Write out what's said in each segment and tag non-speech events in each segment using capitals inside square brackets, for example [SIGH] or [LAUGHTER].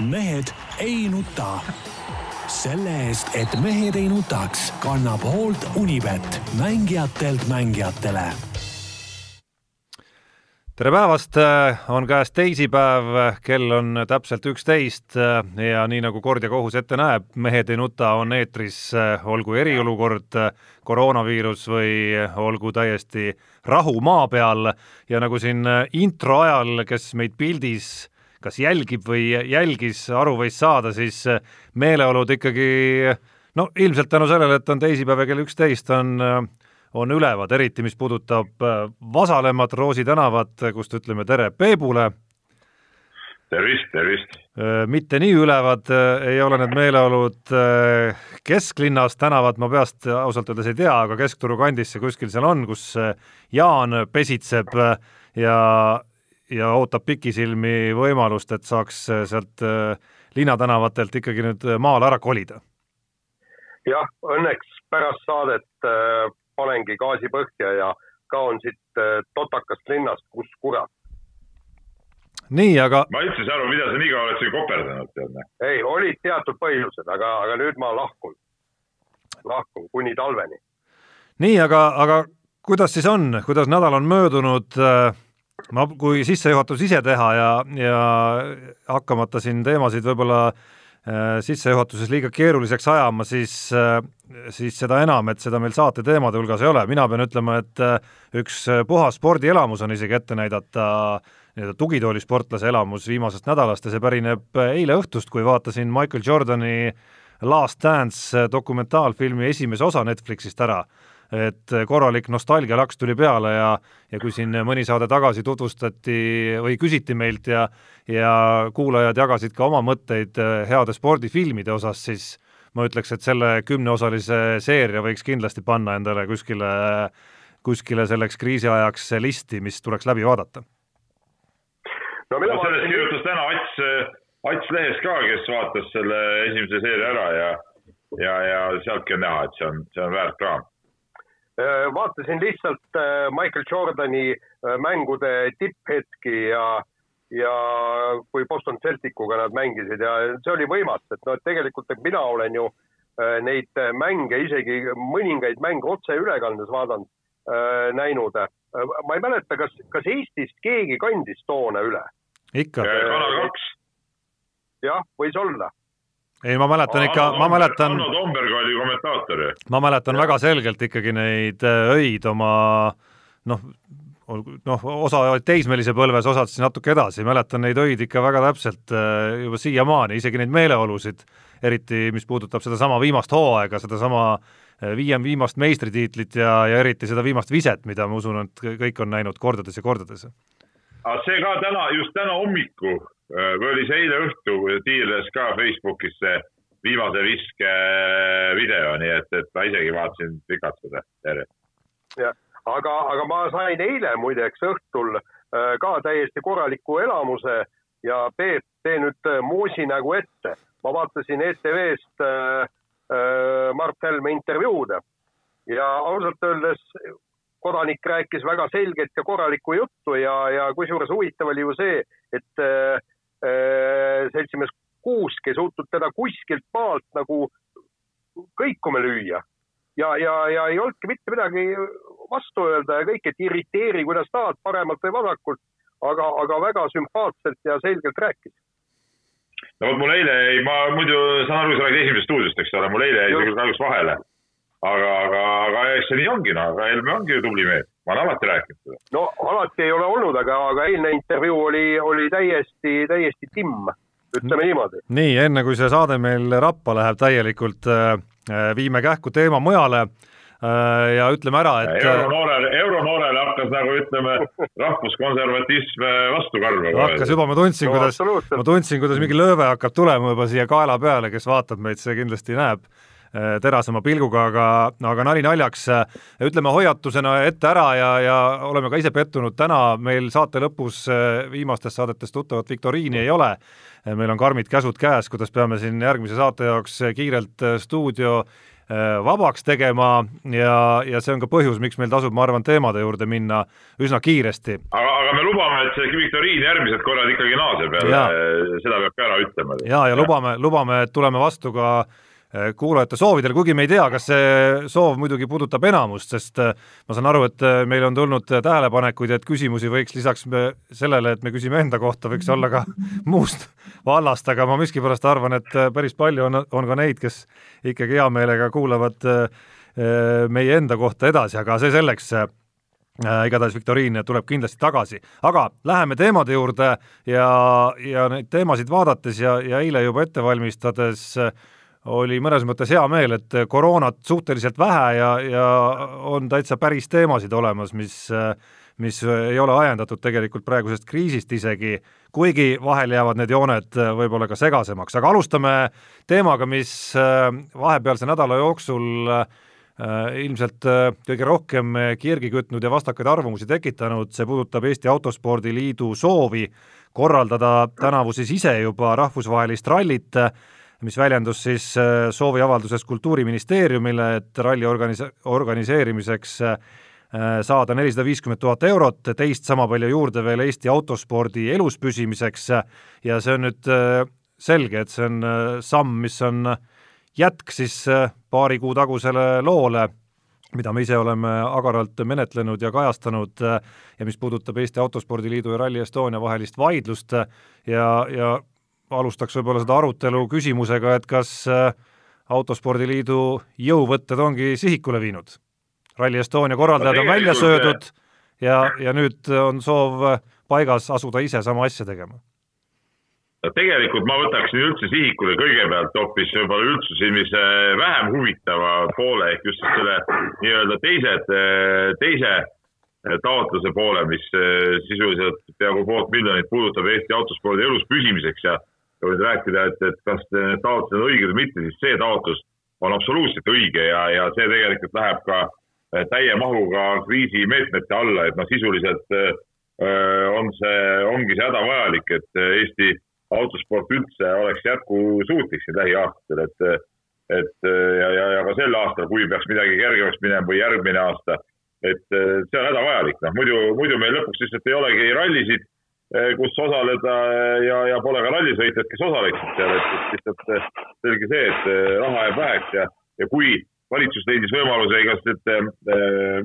mehed ei nuta. selle eest, et mehed ei nutaks, kannab hoolt Unibet, mängijatelt mängijatele. Tere päevast, on käes teisipäev, kell on täpselt üksteist ja nii nagu kord ja kohus ette näeb, Mehed ei nuta on eetris, olgu eriolukord, koroonaviirus või olgu täiesti rahu maa peal. Ja nagu siin intro ajal, kes meid pildis kas jälgib või jälgis, aru võis saada, siis meeleolud ikkagi no ilmselt tänu sellele, et on teisipäev ja kell üksteist, on on ülevad, eriti mis puudutab Vasalemmat, Roosi tänavat, kust ütleme tere Peebule. tervist, tervist! mitte nii ülevad ei ole need meeleolud kesklinnas, tänavat ma peast ausalt öeldes ei tea, aga Keskturu kandis see kuskil seal on, kus Jaan pesitseb ja ja ootab pikisilmi võimalust, et saaks sealt äh, linnatänavatelt ikkagi nüüd maale ära kolida. jah, õnneks pärast saadet äh, panengi gaasi põhja ja kaon siit äh, totakast linnast, kus kurat. nii, aga ma üldse ei saa aru, mida sa nii kaua oled siin koperdanud, tead. ei, olid teatud põhjused, aga, aga nüüd ma lahkun, lahkun kuni talveni. nii, aga, aga kuidas siis on, kuidas nädal on möödunud äh, ma, kui sissejuhatus ise teha ja, ja hakkamata siin teemasid võib-olla äh, sissejuhatuses liiga keeruliseks ajama, siis äh,, siis seda enam, et seda meil saate teemade hulgas ei ole, mina pean ütlema, et äh, üks puhas spordielamus on isegi ette näidata nii-öelda tugitoolisportlase elamus viimasest nädalast ja see pärineb eile õhtust, kui vaatasin Michael Jordani Last Dance dokumentaalfilmi esimese osa Netflixist ära et korralik nostalgialaks tuli peale ja ja kui siin mõni saade tagasi tutvustati või küsiti meilt ja ja kuulajad jagasid ka oma mõtteid eh, heade spordifilmide osas, siis ma ütleks, et selle kümneosalise seeria võiks kindlasti panna endale kuskile, kuskile selleks kriisiajaks listi, mis tuleks läbi vaadata. no, no sellest kirjutas täna Ats, Ats lehes ka, kes vaatas selle esimese seeria ära ja ja, ja sealtki on näha, et see on, see on väärt kraam vaatasin lihtsalt äh, Michael Jordani äh, mängude tipphetki ja, ja kui Boston Celticuga nad mängisid ja see oli võimas, et noh, et tegelikult, et mina olen ju neid mänge, isegi mõningaid mänge otseülekandes vaadanud, näinud. ma ei mäleta, kas, kas Eestist keegi kandis toona üle? ikka. Kanal kaks. jah, võis olla ei, ma mäletan ikka, ma mäletan. Hanno Tomberg oli kommentaator ju. ma mäletan ja. väga selgelt ikkagi neid äh, öid oma noh, noh, osa olid teismelise põlves, osad siis natuke edasi, mäletan neid öid ikka väga täpselt äh, juba siiamaani, isegi neid meeleolusid, eriti mis puudutab sedasama viimast hooaega, sedasama äh, viiem viimast meistritiitlit ja, ja eriti seda viimast viset, mida ma usun, et kõik on näinud kordades ja kordades. aga see ka täna, just täna hommikul Äh, oli see eile õhtu, tiirles ka Facebookis see viimase viske äh, video, nii et, et ma isegi vaatasin pikalt seda järjest. jah, aga, aga ma sain eile muideks õhtul äh, ka täiesti korraliku elamuse ja Peep, tee nüüd moosi nägu ette. ma vaatasin ETV-st äh, äh, Mart Helme intervjuud ja ausalt öeldes kodanik rääkis väga selget ja korralikku juttu ja, ja kusjuures huvitav oli ju see, et äh, Äh, seltsimees Kuusk ei suutnud teda kuskilt maalt nagu kõikuma lüüa. ja, ja, ja ei olnudki mitte midagi vastu öelda ja kõik, et irriteeri, kuidas tahad, paremalt või vasakult, aga, aga väga sümpaatselt ja selgelt rääkis. no vot, mul eile jäi, ma muidu saan aru, sa räägid esimesest stuudiost, eks ole, mul eile jäi see küll kahjuks vahele. Aga, aga, aga eks see nii ongi, no, aga Helme ongi ju tubli mees ma olen alati rääkinud seda. no alati ei ole olnud, aga, aga eilne intervjuu oli, oli täiesti, täiesti timm, ütleme niimoodi. nii, enne kui see saade meil rappa läheb täielikult, äh, äh, viime kähku teema mujale äh, ja ütleme ära, et euronoorele, euronoorele hakkas nagu ütleme, rahvuskonservatism vastu karvama. hakkas juba, ma tundsin, kuidas, ma tundsin, kuidas mingi lööve hakkab tulema juba siia kaela peale, kes vaatab meid, see kindlasti näeb terasema pilguga, aga, aga nali naljaks, äh, ütleme hoiatusena ette ära ja, ja oleme ka ise pettunud, täna meil saate lõpus äh, viimastest saadetest tuttavat viktoriini ei ole. meil on karmid käsud käes, kuidas peame siin järgmise saate jaoks kiirelt stuudio vabaks tegema ja, ja see on ka põhjus, miks meil tasub, ma arvan, teemade juurde minna üsna kiiresti. aga, aga me lubame, et see viktoriin järgmised korrad ikkagi naaseb jälle, seda peab ka ära ütlema. ja, ja, ja lubame, lubame, et tuleme vastu ka äh, Äh, kuulajate soovidele, kuigi me ei tea, kas see soov muidugi puudutab enamust, sest äh, ma saan aru, et äh, meil on tulnud tähelepanekuid, et küsimusi võiks lisaks sellele, et me küsime enda kohta, võiks olla ka [LAUGHS] muust vallast, aga ma miskipärast arvan, et päris palju on, on ka neid, kes ikkagi hea meelega kuulavad meie enda kohta edasi, aga see selleks igatahes viktoriin tuleb kindlasti tagasi, aga läheme teemade juurde ja, ja neid teemasid vaadates ja, ja eile juba ette valmistades äh, oli mõnes mõttes hea meel, et koroonat suhteliselt vähe ja, ja on täitsa päris teemasid olemas, mis mis ei ole ajendatud tegelikult praegusest kriisist isegi, kuigi vahel jäävad need jooned võib-olla ka segasemaks, aga alustame teemaga, mis vahepealse nädala jooksul ilmselt kõige rohkem kirgi kütnud ja vastakaid arvamusi tekitanud, see puudutab Eesti Autospordi Liidu soovi korraldada tänavu siis ise juba rahvusvahelist rallit mis väljendus siis äh, sooviavalduses Kultuuriministeeriumile, et ralli organis-, organiseerimiseks äh, saada nelisada viiskümmend tuhat eurot, teist sama palju juurde veel Eesti autospordi elus püsimiseks. Ja see on nüüd äh, selge, et see on samm, mis on jätk siis paari kuu tagusele loole, mida me ise oleme agaralt menetlenud ja kajastanud ja mis puudutab Eesti Autospordi Liidu ja Rally Estonia vahelist vaidlust ja, ja alustaks võib-olla seda arutelu küsimusega, et kas äh, Autospordiliidu jõuvõtted ongi sihikule viinud? Rally Estonia korraldajad on välja söödud ja, ja nüüd on soov paigas asuda ise sama asja tegema no tegelikult ma võtaksin üldse sihikule kõigepealt hoopis võib-olla üldsusele vähem huvitava poole ehk just selle nii-öelda teised, teise taotluse poole, mis sisuliselt peaaegu poolt miljonit puudutab Eesti autospordi elus püsimiseks ja kui nüüd rääkida, et, et kas need taotlused on õiged või mitte, siis see taotlus on absoluutselt õige ja, ja see tegelikult läheb ka äh, täie mahuga kriisimeetmete alla, et noh, sisuliselt öö, äh, on see, ongi see hädavajalik, et Eesti autosport üldse oleks jätkusuutlik siin lähiaastatel, et et ja, ja, ja ka sel aastal, kui peaks midagi kergemaks minema või järgmine aasta, et see on hädavajalik, noh muidu, muidu meil lõpuks lihtsalt ei olegi rallisid Eh, kus osaleda ja, ja pole ka rallisõitjad, kes osaleksid seal, et, et lihtsalt eh, selge see, et eh, raha jääb väheks ja, ja kui valitsus leidis võimaluse igast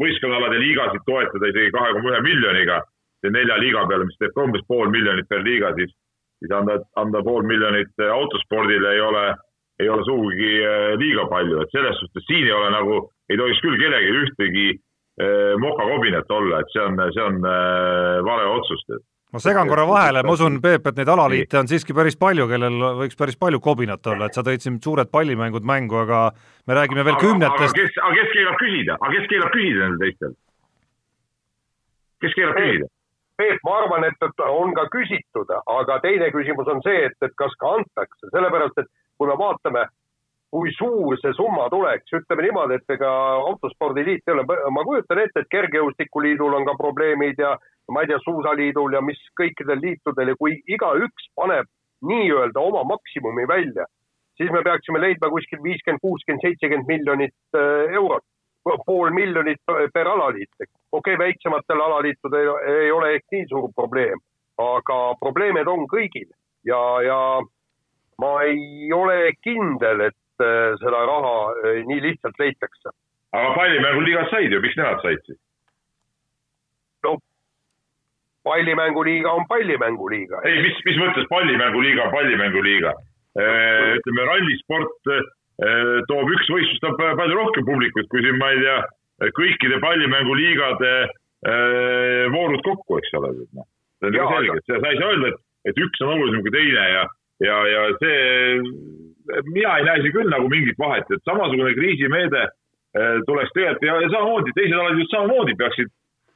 võistkonnaalade liigasid toetada isegi kahe koma ühe miljoniga, nelja liiga peale, mis teeb ka umbes pool miljonit per liiga, siis, siis anda, anda pool miljonit autospordile ei ole, ei ole sugugi liiga palju, et selles suhtes siin ei ole nagu, ei tohiks küll kellelgi ühtegi mokakobinat olla, et see on, see on vale otsus ma segan korra vahele, ma usun, Peep, et neid alaliite on siiski päris palju, kellel võiks päris palju kobinat olla, et sa tõid siin suured pallimängud mängu, aga me räägime veel aga, kümnetest. aga kes, aga kes keelab küsida, aga kes keelab küsida nendel teistel? kes keelab küsida? Peep, ma arvan, et, et on ka küsitud, aga teine küsimus on see, et, et kas ka antakse, sellepärast et kui me vaatame, kui suur see summa tuleks, ütleme niimoodi, et ega autospordiliit ei ole, ma kujutan ette, et Kergejõustikuliidul on ka probleemid ja ma ei tea, Suusaliidul ja mis kõikidel liitudel ja kui igaüks paneb nii-öelda oma maksimumi välja, siis me peaksime leidma kuskil viiskümmend, kuuskümmend, seitsekümmend miljonit äh, eurot, pool miljonit per alaliit. okei okay,, väiksematel alaliitudel ei, ei ole ehk nii suur probleem, aga probleemid on kõigil ja, ja ma ei ole kindel, et äh, seda raha äh, nii lihtsalt leitakse. aga pallimänguliigad said ju, miks nemad said siis? pallimänguliiga on pallimänguliiga. ei, mis, mis mõttes pallimänguliiga on pallimänguliiga? Äh, ütleme, rallisport toob üks võistlus, toob palju rohkem publikut kui siin, ma ei tea, kõikide pallimänguliigade voorud kokku, eks ole. noh, see on nagu selge, sa ei saa öelda, et, et üks on olulisem kui teine ja, ja, ja see, mina ei näe siin küll nagu mingit vahet, et samasugune kriisimeede tuleks tegelikult ja, ja samamoodi, teised alad just samamoodi peaksid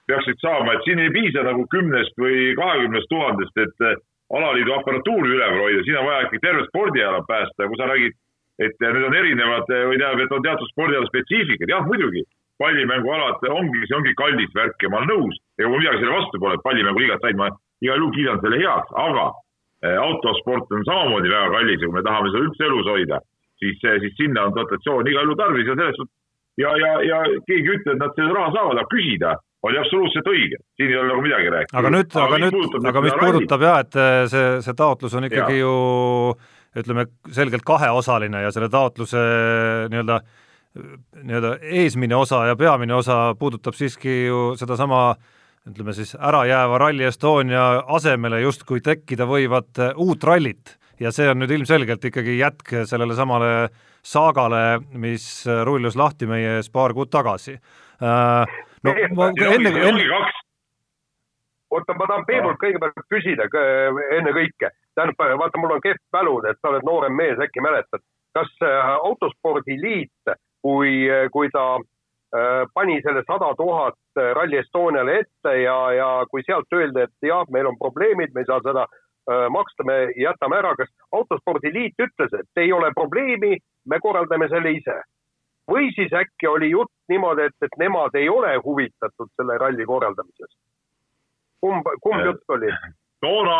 peaksid saama, et siin ei piisa nagu kümnest või kahekümnest tuhandest, et eh, alaliidu aparatuuri üleval hoida, siin on vaja ikkagi terve spordiala päästa. Ja kui sa räägid, et need on erinevad eh, või tähendab, et on teatud spordiala spetsiifikad, jah, muidugi, pallimängualad ongi, see ongi kallis värk ja ma olen nõus, ega mul midagi selle vastu pole, et pallimänguliigad said, ma igal juhul kiidan selle heaks, aga eh, autosport on samamoodi väga kallis ja kui me tahame seda üldse elus hoida, siis, siis sinna on dotatsioon igal juhul tarvis ja selles suhtes ja, ja, ja keegi ütleb, et nad selle raha saavad, aga küsida oli absoluutselt õige, siin ei ole nagu midagi rääkida. aga nüüd, aga nüüd, aga mis puudutab jah, et eh, see, see taotlus on ikkagi ja. ju ütleme, selgelt kaheosaline ja selle taotluse nii-öelda nii-öelda eesmine osa ja peamine osa puudutab siiski ju sedasama ütleme siis ärajääva Rally Estonia asemele justkui tekkida võivat eh, uut rallit. Ja see on nüüd ilmselgelt ikkagi jätk sellele samale saagale, mis rullus lahti meie ees paar kuud tagasi. Äh, no ma enne, enne oota, ma tahan Peebult kõigepealt küsida ennekõike, tähendab, vaata, mul on kehv mälu, et sa oled noorem mees, äkki mäletad, kas autospordiliit, kui, kui ta pani selle sada tuhat äh, Rally Estoniale ette ja, ja kui sealt öeldi, et jah, meil on probleemid, me ei saa seda maksta, me jätame ära, kas autospordiliit ütles, et ei ole probleemi, me korraldame selle ise või siis äkki oli jutt niimoodi, et, et nemad ei ole huvitatud selle ralli korraldamisest? kumb, kumb jutt oli? toona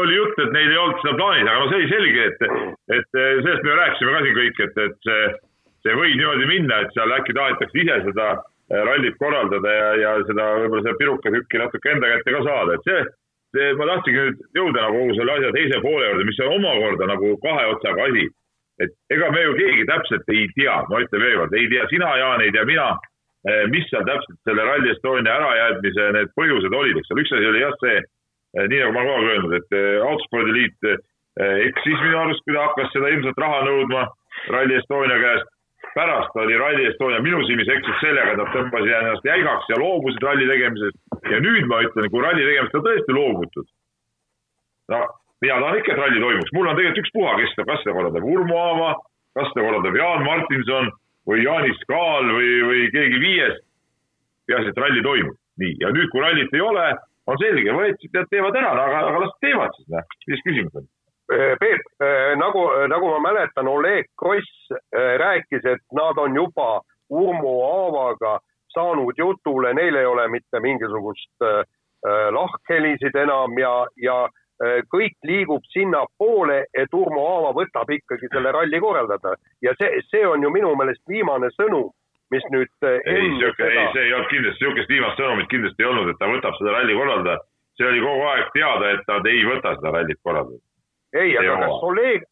oli jutt, et neil ei olnud seda plaanis, aga no see oli selge, et, et sellest me rääkisime ka siin kõik, et, et see, see võib niimoodi minna, et seal äkki tahetakse ise seda eh, rallit korraldada ja, ja seda võib-olla seda pirukatükki natuke enda kätte ka saada, et see, see, ma tahtsingi nüüd jõuda nagu kogu selle asja teise poole juurde, mis on omakorda nagu kahe otsaga asi et ega me ju keegi täpselt ei tea, ma ütlen veel kord, ei tea sina, Jaan, ei tea mina, eh, mis seal täpselt selle Rally Estonia ärajätmise need põhjused olid, eks ole, üks asi oli jah see, eh, nii nagu ma kogu aeg öelnud, et autospordiliit eksis minu arust, kui ta hakkas seda ilmselt raha nõudma Rally Estonia käest. Pärast oli Rally Estonia minu silmis eksis sellega, et nad tõmbasid ennast jäigaks ja loobusid ralli tegemisest. ja nüüd ma ütlen, kui ralli tegemisest on tõesti loobutud. no mina tahan ikka, et ralli toimuks, mul on tegelikult ükspuha, kes seda, kas seda korraldab Urmo Aava, kas seda korraldab Jaan Martinson või Jaanis Kaal või, või keegi viies. peaasi, et ralli toimub, nii, ja nüüd, kui rallit ei ole, on selge, võetsid, teevad ära, aga, aga las teevad siis, noh, mis küsimus on? Äh, Peep, äh, nagu, nagu ma mäletan, Oleg Kross äh, rääkis, et nad on juba Urmo Aavaga saanud jutule, neil ei ole mitte mingisugust lahkhelisid enam ja, ja kõik liigub sinnapoole, et Urmo Aava võtab ikkagi selle ralli korraldada ja see, see on ju minu meelest viimane sõnum, mis nüüd. Ei, sihuke, ei, see ei olnud kindlasti, sihukest viimast sõnumit kindlasti ei olnud, et ta võtab seda ralli korraldada. see oli kogu aeg teada, et nad ei võta seda rallit korraldada. Ei, aga kas Oleg,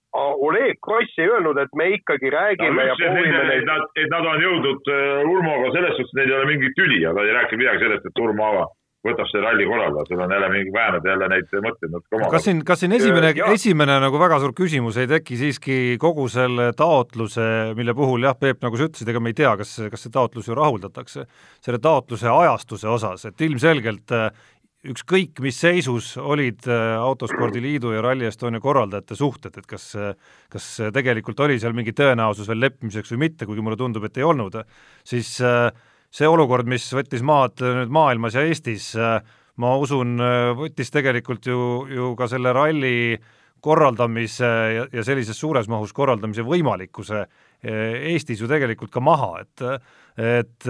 Oleg Kross ei öelnud, et me ikkagi räägime ja proovime neid. Nad, et nad on jõudnud äh, Urmoga selles suhtes, neil ei ole mingit tüli, aga ei rääkinud midagi sellest, et Urmo võtab see ralli korraldaja, sul on jälle mingi väänad jälle neid mõtteid natuke oma. kas siin, kas siin esimene, esimene nagu väga suur küsimus ei teki siiski kogu selle taotluse, mille puhul jah, Peep, nagu sa ütlesid, ega me ei tea, kas, kas see taotlus ju rahuldatakse, selle taotluse ajastuse osas, et ilmselgelt äh, ükskõik mis seisus olid äh, Autospordiliidu ja Rally Estonia korraldajate suhted, et kas, kas tegelikult oli seal mingi tõenäosus veel leppimiseks või mitte, kuigi mulle tundub, et ei olnud, siis äh, see olukord, mis võttis maad nüüd maailmas ja Eestis, ma usun, võttis tegelikult ju, ju ka selle ralli korraldamise ja, ja sellises suures mahus korraldamise võimalikkuse Eestis ju tegelikult ka maha, et et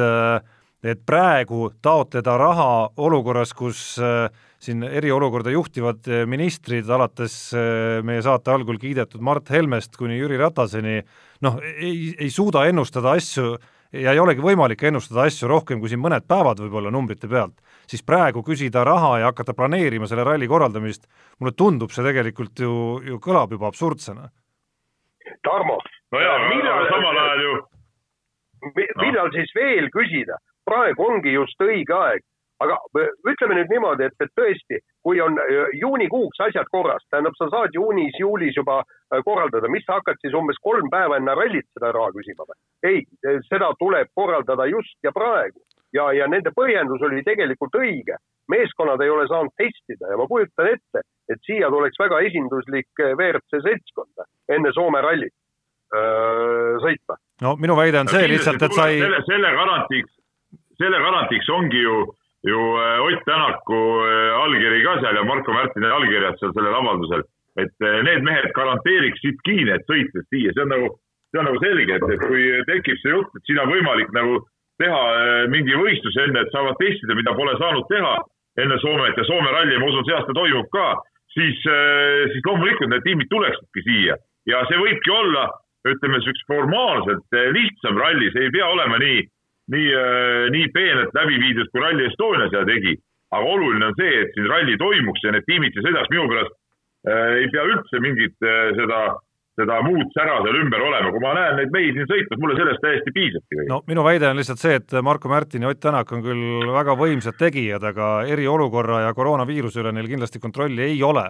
et praegu taotleda raha olukorras, kus siin eriolukorda juhtivad ministrid, alates meie saate algul kiidetud Mart Helmest kuni Jüri Rataseni, noh, ei, ei suuda ennustada asju ja ei olegi võimalik ennustada asju rohkem kui siin mõned päevad võib-olla numbrite pealt, siis praegu küsida raha ja hakata planeerima selle ralli korraldamist, mulle tundub see tegelikult ju, ju kõlab juba absurdsena. Tarmo. no jaa, millal samal ajal ju millal no. siis veel küsida, praegu ongi just õige aeg aga ütleme nüüd niimoodi, et, et tõesti, kui on juunikuuks asjad korras, tähendab, sa saad juunis-juulis juba korraldada, mis sa hakkad siis umbes kolm päeva enne rallit seda raha küsima või? ei, seda tuleb korraldada just ja praegu ja, ja nende põhjendus oli tegelikult õige. meeskonnad ei ole saanud testida ja ma kujutan ette, et siia tuleks väga esinduslik WRC seltskond enne Soome rallit öö, sõitma. no minu väide on see lihtsalt, et sa ei. selle, selle garantiiks, selle garantiiks ongi ju ju äh, Ott Tänaku äh, allkiri ka seal ja Marko Märtini allkirjad seal sellel avaldusel. et äh, need mehed garanteeriksidki need sõitjad siia, see on nagu, see on nagu selge, et, et kui tekib see jutt, et siin on võimalik nagu teha mingi võistlus enne, et saavad testida, mida pole saanud teha enne Soomet ja Soome ralli, ma usun, see aasta toimub ka, siis, siis loomulikult need tiimid tuleksidki siia. Ja see võibki olla ütleme siukest formaalselt eh, lihtsam ralli, see ei pea olema nii, nii, nii peenelt läbi viidud, kui Rally Estonia seda tegi. aga oluline on see, et siin ralli toimuks ja need tiimid siin sõidaks, minu pärast äh, ei pea üldse mingit äh, seda seda muud sära seal ümber olema, kui ma näen neid mehi siin sõitmas, mulle sellest täiesti piisabki. no minu väide on lihtsalt see, et Marko Märtin ja Ott Tänak on küll väga võimsad tegijad, aga eriolukorra ja koroonaviiruse üle neil kindlasti kontrolli ei ole.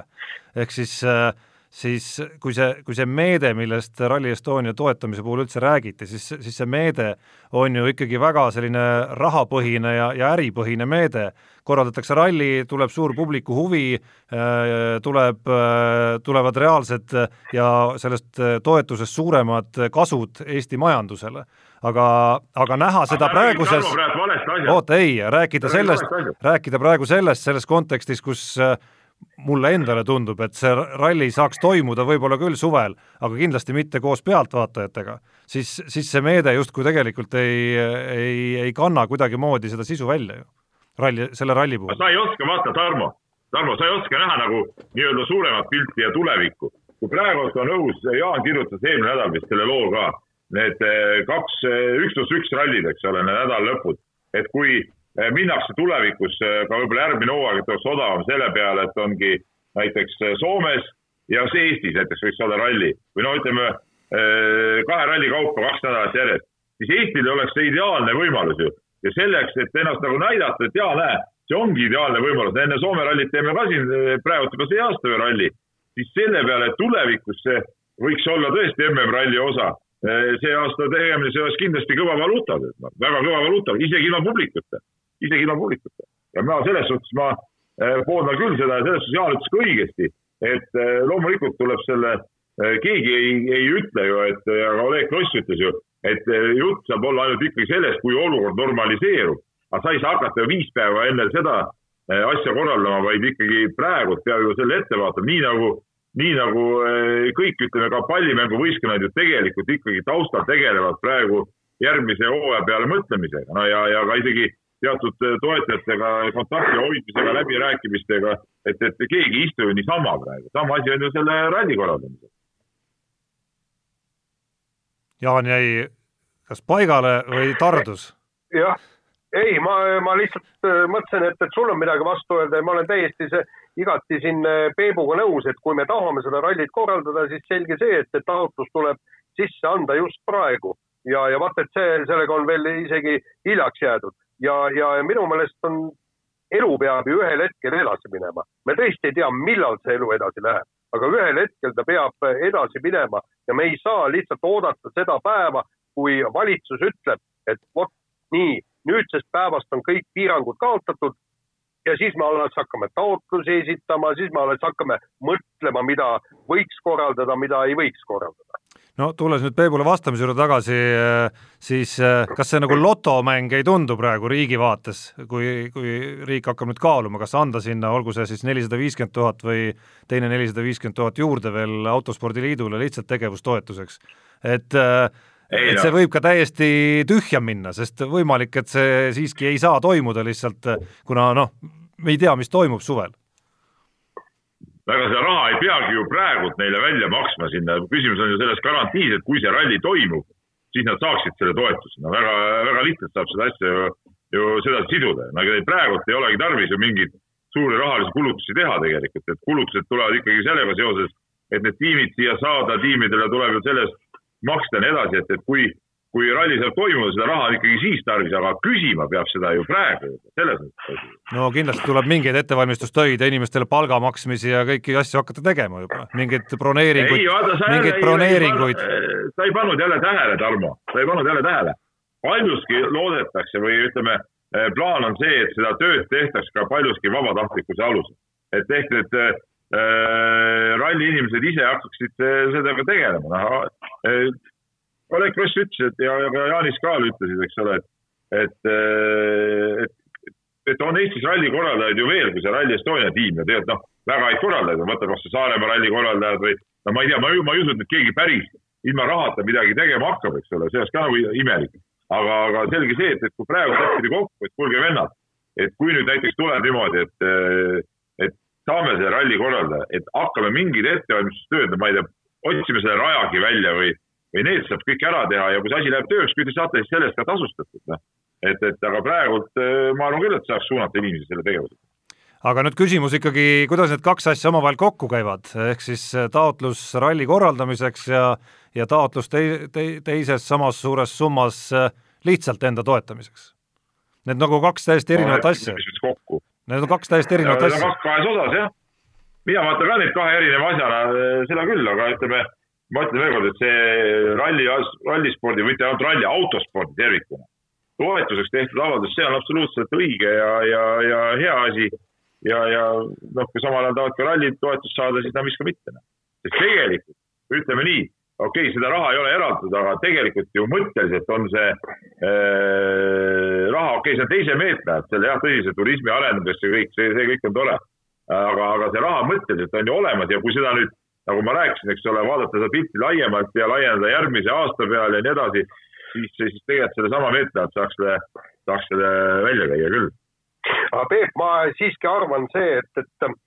ehk siis äh, siis kui see, kui see meede, millest Rally Estonia toetamise puhul üldse räägiti, siis, siis see meede on ju ikkagi väga selline rahapõhine ja, ja äripõhine meede. korraldatakse ralli, tuleb suur publiku huvi, äh, tuleb, äh, tulevad reaalsed ja sellest toetusest suuremad kasud Eesti majandusele. Aga, aga näha seda aga praeguses, oota ei, rääkida sellest, rääkida praegu sellest, selles kontekstis, kus äh, mulle endale tundub, et see ralli saaks toimuda võib-olla küll suvel, aga kindlasti mitte koos pealtvaatajatega, siis, siis see meede justkui tegelikult ei, ei, ei kanna kuidagimoodi seda sisu välja ju, ralli, selle ralli puhul. sa ei oska vaata, Tarmo, Tarmo, sa ei oska näha nagu nii-öelda suuremat pilti ja tulevikku. kui praegu on õhus, Jaan kirjutas eelmine nädal vist selle loo ka, need eh, kaks, eh, üks pluss üks rallid, eks ole, need nädala lõpud, et kui minnakse tulevikus eh, ka võib-olla järgmine hooaeg, et oleks odavam selle peale, et ongi näiteks eh, Soomes ja see Eestis näiteks võiks olla ralli. Või no ütleme kahe ralli kaupa kaks nädalat järjest, siis Eestil oleks see ideaalne võimalus ju. ja selleks, et ennast nagu näidata, et jaa, näe, see ongi ideaalne võimalus, enne Soome rallit teeme ka siin praegu juba see aasta ühe ralli, siis selle peale tulevikus see võiks olla tõesti MM-ralli osa. see aasta tegemine, see oleks kindlasti kõva valuuta, väga kõva valuuta, isegi ilma publikuta isegi ilma publikuta. ja ma selles suhtes ma eh, pooldan küll seda ja selles suhtes Jaan ütles ka õigesti, et eh, loomulikult tuleb selle, eh, keegi ei, ei ütle ju, et, aga Oleg Kross ütles ju, et jutt saab olla ainult ikkagi sellest, kui olukord normaliseerub. aga sa ei saa hakata ju viis päeva enne seda asja korraldama, vaid ikkagi praegu peab ju selle ette vaatama, nii nagu, nii nagu kõik, ütleme ka pallimänguvõistkonnad ju tegelikult ikkagi taustal tegelevad praegu järgmise hooaja peale mõtlemisega, no ja, ja ka isegi teatud äh, toetajatega kontakti hoidmisega, läbirääkimistega, et, et keegi ei istu ju niisama praegu, sama asi on ju selle ralli korraldamisel. Jaan jäi kas paigale või tardus? jah, ei, ma, ma lihtsalt äh, mõtlesin, et, et sul on midagi vastu öelda ja ma olen täiesti see, igati siin äh, Peebuga nõus, et kui me tahame seda rallit korraldada, siis selge see, et see taotlus tuleb sisse anda just praegu ja, ja vaata, et see, sellega on veel isegi hiljaks jäädud ja, ja minu meelest on, elu peab ju ühel hetkel edasi minema. me tõesti ei tea, millal see elu edasi läheb, aga ühel hetkel ta peab edasi minema ja me ei saa lihtsalt oodata seda päeva, kui valitsus ütleb, et vot nii, nüüdsest päevast on kõik piirangud kaotatud ja siis me alles hakkame taotlusi esitama, siis me alles hakkame mõtlema, mida võiks korraldada, mida ei võiks korraldada no tulles nüüd Peebule vastamise juurde tagasi, äh, siis äh, kas see nagu lotomäng ei tundu praegu riigi vaates, kui, kui riik hakkab nüüd kaaluma, kas anda sinna, olgu see siis nelisada viiskümmend tuhat või teine nelisada viiskümmend tuhat juurde veel Autospordiliidule lihtsalt tegevustoetuseks, et äh, et see võib ka täiesti tühja minna, sest võimalik, et see siiski ei saa toimuda lihtsalt, kuna noh, me ei tea, mis toimub suvel väga seda raha ei peagi ju praegult neile välja maksma sinna, küsimus on ju selles garantiis, et kui see ralli toimub, siis nad saaksid selle toetuse, no väga, väga lihtsalt saab seda asja ju, ju sedasi siduda, no ega praegult ei olegi tarvis ju mingeid suuri rahalisi kulutusi teha tegelikult, et kulutused tulevad ikkagi sellega seoses, et need tiimid siia saada, tiimidele tuleb ju sellest maksta ja nii edasi, et, et kui kui ralli saab toimuda, seda raha on ikkagi siis tarvis, aga küsima peab seda ju praegu, selles mõttes. no kindlasti tuleb mingeid ettevalmistustöid ja inimestele palga maksmisi ja kõiki asju hakata tegema juba, mingeid broneeringuid, mingeid broneeringuid. sa ei pannud jälle tähele, Tarmo, sa ei pannud jälle tähele. paljuski loodetakse või ütleme, eh, plaan on see, et seda tööd tehtaks ka paljuski vabatahtlikkuse alusel. et ehk need äh, ralli inimesed ise hakkaksid sellega tegelema, noh Oleg Kross ütles, et ja, ja ka Jaanis Kaal ütlesid, eks ole, et, et, et, et on Eestis ralli korraldajaid ju veel, kui see Rally Estonia tiim ja tegelikult noh, väga häid korraldajaid, võta kas või Saaremaa ralli korraldajad või no ma ei tea, ma ma ei usu, et keegi päris ilma rahata midagi tegema hakkab, eks ole, see oleks ka nagu imelik. aga, aga selge see, et, et kui praegu leppida kokku, et kuulge vennad, et kui nüüd näiteks tuleb niimoodi, et, et saame selle ralli korraldada, et hakkame mingid ettevalmistustööd, ma ei tea, otsime selle rajagi välja või või need saab kõik ära teha ja kui see asi läheb tööks, küll te saate siis selle eest ka tasustatud, noh. et, et aga praegult ma arvan küll, et saaks suunata inimesi selle tegevusega aga nüüd küsimus ikkagi, kuidas need kaks asja omavahel kokku käivad, ehk siis taotlus ralli korraldamiseks ja, ja taotlus tei-, tei-, teises samas suures summas lihtsalt enda toetamiseks? Need nagu kaks täiesti erinevat no, asja. Need on kaks täiesti erinevat asja. kaks kahes osas, jah. mina vaatan ka neid kahe erineva asjana, seda küll, aga ütleme, ma ütlen veel kord, et see ralli, rallispordi, mitte ainult ralli, autospordi tervikuna toetuseks tehtud avaldus, see on absoluutselt õige ja, ja, ja hea asi ja, ja noh, kui samal ajal tahavad ka rallid toetust saada, siis no miks ka mitte. Noh. sest tegelikult, ütleme nii, okei okay,, seda raha ei ole eraldatud, aga tegelikult ju mõtteliselt on see äh, raha, okei okay,, see on teise meetme alt, selle jah, tõsise turismi arendamiseks ja kõik, see, see kõik on tore. aga, aga see raha mõtteliselt on ju olemas ja kui seda nüüd, nagu ma rääkisin, eks ole, vaadata seda pilti laiemalt ja laiendada järgmise aasta peale ja nii edasi, siis, siis tegelikult sellesama meetme alt saaks selle, saaks selle välja käia küll. Aga Peep, ma siiski arvan see, et, et,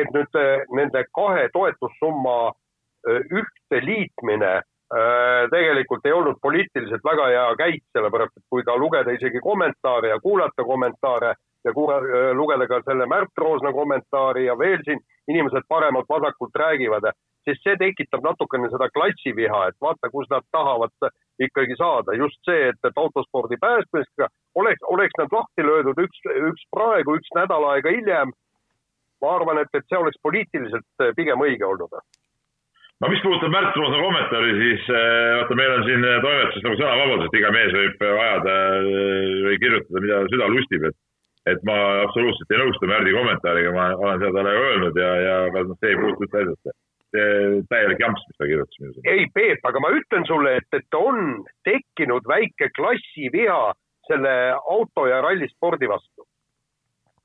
et nüüd eh, nende kahe toetussumma eh, ühte liitmine eh, tegelikult ei olnud poliitiliselt väga hea käik, sellepärast et kui ka lugeda isegi kommentaare ja kuulata kommentaare ja kuula, lugeda ka selle Märt Roosna kommentaari ja veel siin inimesed paremalt-vasakult räägivad, sest see tekitab natukene seda klassiviha, et vaata, kus nad tahavad ikkagi saada. just see, et, et autospordi päästmisega oleks, oleks nad lahti löödud üks, üks praegu, üks nädal aega hiljem. ma arvan, et, et see oleks poliitiliselt pigem õige olnud no mis puudutab Märt Roosa kommentaari, siis äh, vaata, meil on siin toimetuses nagu sõnavabadus, et iga mees võib ajada äh, või kirjutada, mida süda lustib, et et ma absoluutselt ei nõustu Märdi kommentaariga, ma olen seda talle öelnud ja, ja aga noh, see ei puutu üldse asjasse täielik jamps, mis ta kirjutas minu sõnul. ei, Peep, aga ma ütlen sulle, et, et on tekkinud väike klassiviha selle auto ja rallispordi vastu.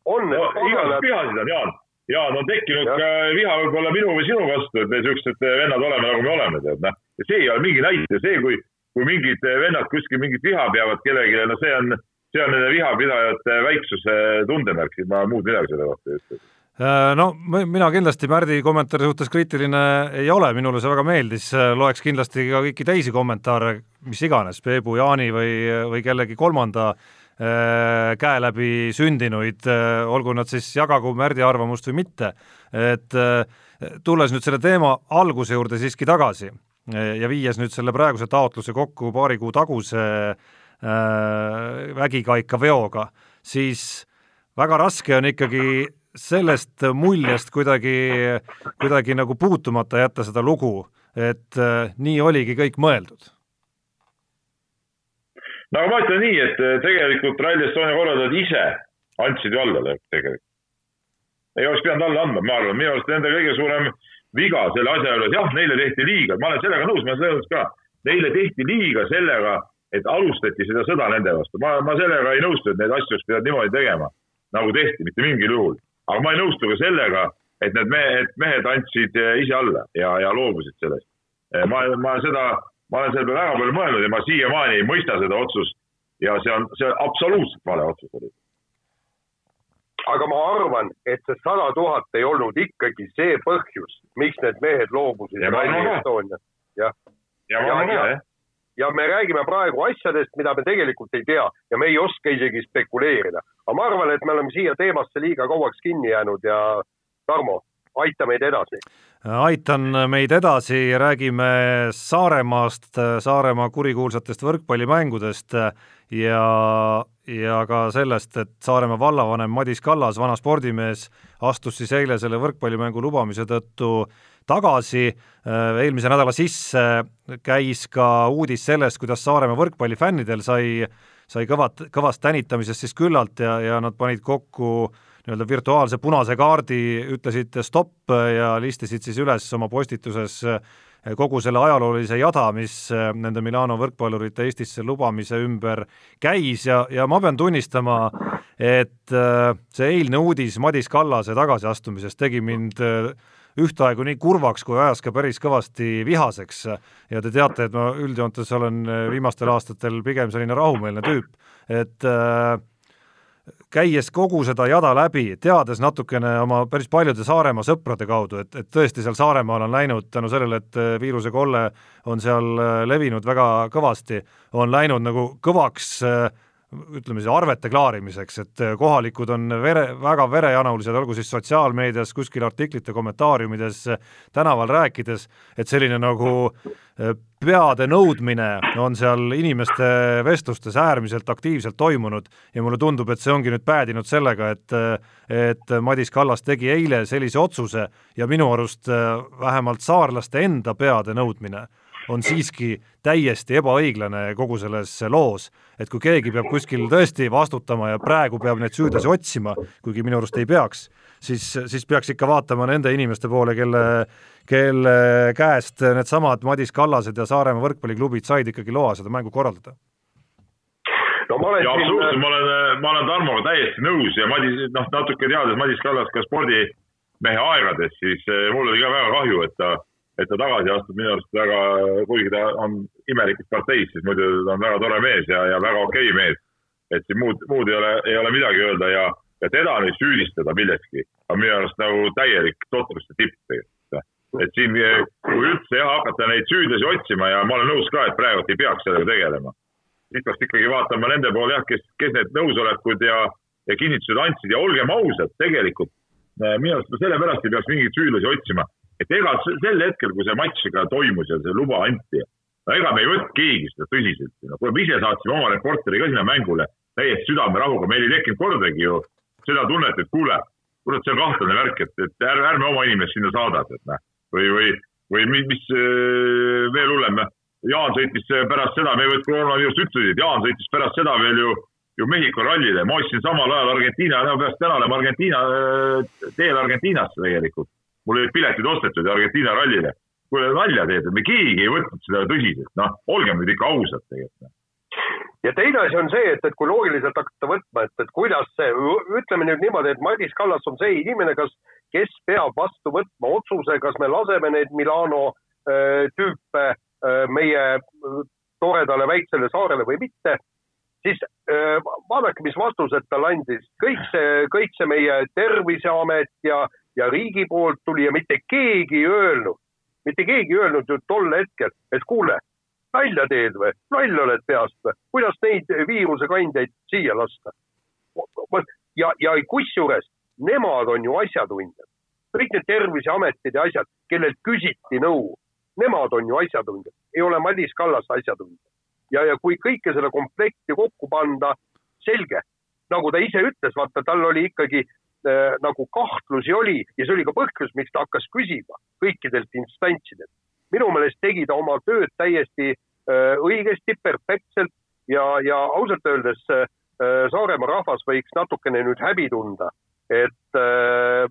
on no,. igasuguseid vihasid on, Jaan. Jaan, on tekkinud ja. ka viha võib-olla minu või sinu vastu, et me siuksed vennad oleme, nagu me oleme, tead, noh. ja see ei ole mingi näite, see, kui, kui mingid vennad kuskil mingit viha peavad kellelegi, no see on, see on nende vihapidajate väiksuse tundemärk, ma muud midagi selle kohta ei ütle. Äh, no mina kindlasti Märdi kommentaari suhtes kriitiline ei ole, minule see väga meeldis, loeks kindlasti ka kõiki teisi kommentaare, mis iganes, Peebu, Jaani või, või kellegi kolmanda äh, käe läbi sündinuid, äh, olgu nad siis jagagu Märdi arvamust või mitte, et tulles nüüd selle teema alguse juurde siiski tagasi ja viies nüüd selle praeguse taotluse kokku paari kuu taguse vägikaika veoga, siis väga raske on ikkagi sellest muljest kuidagi, kuidagi nagu puutumata jätta seda lugu, et äh, nii oligi kõik mõeldud? no aga ma ütlen nii, et äh, tegelikult Rally Estonia korraldajad ise andsid ju alla tegelikult. ei oleks pidanud alla andma, ma arvan, minu arust nende kõige suurem viga selle asja juures, jah, neile tehti liiga, ma olen sellega nõus, ma olen sellega nõus ka, neile tehti liiga sellega, et alustati seda sõda nende vastu, ma, ma sellega ei nõustu, et neid asju oleks pidanud niimoodi tegema, nagu tehti, mitte mingil juhul aga ma ei nõustu ka sellega, et need mehed, mehed andsid eh, ise alla ja, ja loobusid sellest. Eh, ma, ma seda, ma olen selle peale väga palju mõelnud ja ma siiamaani ei mõista seda otsust ja see on, see absoluutselt vale otsus oli. aga ma arvan, et see sada tuhat ei olnud ikkagi see põhjus, miks need mehed loobusid Rally Estoniast. jah. ja, ja, ja, ja, ja, ja me räägime praegu asjadest, mida me tegelikult ei tea ja me ei oska isegi spekuleerida. aga ma arvan, et me oleme siia teemasse liiga kauaks kinni jäänud ja Tarmo, aita meid edasi. aitan meid edasi, räägime Saaremaast, Saaremaa kurikuulsatest võrkpallimängudest ja, ja ka sellest, et Saaremaa vallavanem Madis Kallas, vana spordimees, astus siis eile selle võrkpallimängu lubamise tõttu tagasi, äh, eelmise nädala sisse käis ka uudis sellest, kuidas Saaremaa võrkpallifännidel sai, sai kõvat, kõvast tänitamisest siis küllalt ja, ja nad panid kokku nii-öelda virtuaalse punase kaardi, ütlesid stopp ja listisid siis üles oma postituses kogu selle ajaloolise jada, mis nende Milano võrkpallurite Eestisse lubamise ümber käis ja, ja ma pean tunnistama, et äh, see eilne uudis Madis Kallase tagasiastumisest tegi mind äh, ühtaegu nii kurvaks kui ajas ka päris kõvasti vihaseks. Ja te teate, et ma üldjoontes olen viimastel aastatel pigem selline rahumeelne tüüp, et äh, käies kogu seda jada läbi, teades natukene oma päris paljude Saaremaa sõprade kaudu, et, et tõesti seal Saaremaal on läinud tänu sellele, et viirusekolle on seal levinud väga kõvasti, on läinud nagu kõvaks äh, ütleme siis arvete klaarimiseks, et äh, kohalikud on vere, väga verejanulised, olgu siis sotsiaalmeedias, kuskil artiklite kommentaariumides, tänaval rääkides, et selline nagu äh, peade nõudmine on seal inimeste vestlustes äärmiselt aktiivselt toimunud ja mulle tundub, et see ongi nüüd päädinud sellega, et et Madis Kallas tegi eile sellise otsuse ja minu arust äh, vähemalt saarlaste enda peade nõudmine on siiski täiesti ebaõiglane kogu selles loos, et kui keegi peab kuskil tõesti vastutama ja praegu peab neid süüdlasi otsima, kuigi minu arust ei peaks, siis, siis peaks ikka vaatama nende inimeste poole, kelle, kelle käest needsamad Madis Kallased ja Saaremaa võrkpalliklubid said ikkagi loa seda mängu korraldada. No ma olen ja absoluutselt, ma olen, ma olen Tarmoga täiesti nõus ja Madis, noh, natuke teades Madis Kallas ka spordimehe aegadest, siis eh, mul oli ka väga kahju, et ta et ta tagasi astub minu arust väga, kuigi ta on imelikus parteis, siis muidu ta on väga tore mees ja, ja väga okei okay mees. et siin muud, muud ei ole, ei ole midagi öelda ja, ja teda nüüd süüdistada milleski on minu arust nagu täielik totruste tipp tegelikult. et siin, kui üldse jah, hakata neid süüdlasi otsima ja ma olen nõus ka, et praegu ei peaks sellega tegelema. siis peaks ikkagi vaatama nende poole jah, kes, kes need nõusolekud ja, ja kinnitused andsid ja olgem ausad, tegelikult minu arust sellepärast ei peaks mingeid süüdlasi otsima et ega sel hetkel, kui see matš ka toimus ja see luba anti, no ega me ei võtnud keegi seda tõsiselt, no kui me ise saatsime oma reporteri ka sinna mängule täiesti südamerahuga, meil ei tekkinud kordagi ju seda tunnet, et kuule, kurat, see on kahtlane värk, et, et ärme, ärme oma inimest sinna saada, et noh, või, või, või mis, mis äh, veel hullem, Jaan sõitis pärast seda, me koroonaviirust ütlesid, Jaan sõitis pärast seda veel ju, ju Mehhiko rallile, ma ostsin samal ajal Argentiina, peaks täna olema Argentiina, äh, teel Argentiinasse tegelikult mul olid piletid ostetud Argentiina rallile. kuule, nalja teed, me keegi ei võtnud seda tõsiselt, noh, olgem nüüd ikka ausad tegelikult noh. ja teine asi on see, et, et kui loogiliselt hakata võtma, et, et kuidas see, ütleme nüüd niimoodi, et Madis Kallas on see inimene, kas, kes peab vastu võtma otsuse, kas me laseme neid Milano äh, tüüpe äh, meie toredale väiksele saarele või mitte, siis äh, vaadake, mis vastused talle andis. kõik see, kõik see meie Terviseamet ja äh, ja riigi poolt tuli ja mitte keegi ei öelnud, mitte keegi ei öelnud ju tol hetkel, et kuule, nalja teed või, nalja oled peast või, kuidas neid viirusekandjaid siia lasta. ja, ja kusjuures nemad on ju asjatundjad, kõik need terviseametid ja asjad, kellelt küsiti nõu, nemad on ju asjatundjad, ei ole Madis Kallas asjatundja. ja, ja kui kõike seda komplekti kokku panda, selge, nagu ta ise ütles, vaata, tal oli ikkagi äh, nagu kahtlusi oli ja see oli ka põhjus, miks ta hakkas küsima kõikidelt instantsidelt. minu meelest tegi ta oma tööd täiesti äh, õigesti, perfektselt ja, ja ausalt öeldes äh, Saaremaa rahvas võiks natukene nüüd häbi tunda, et äh,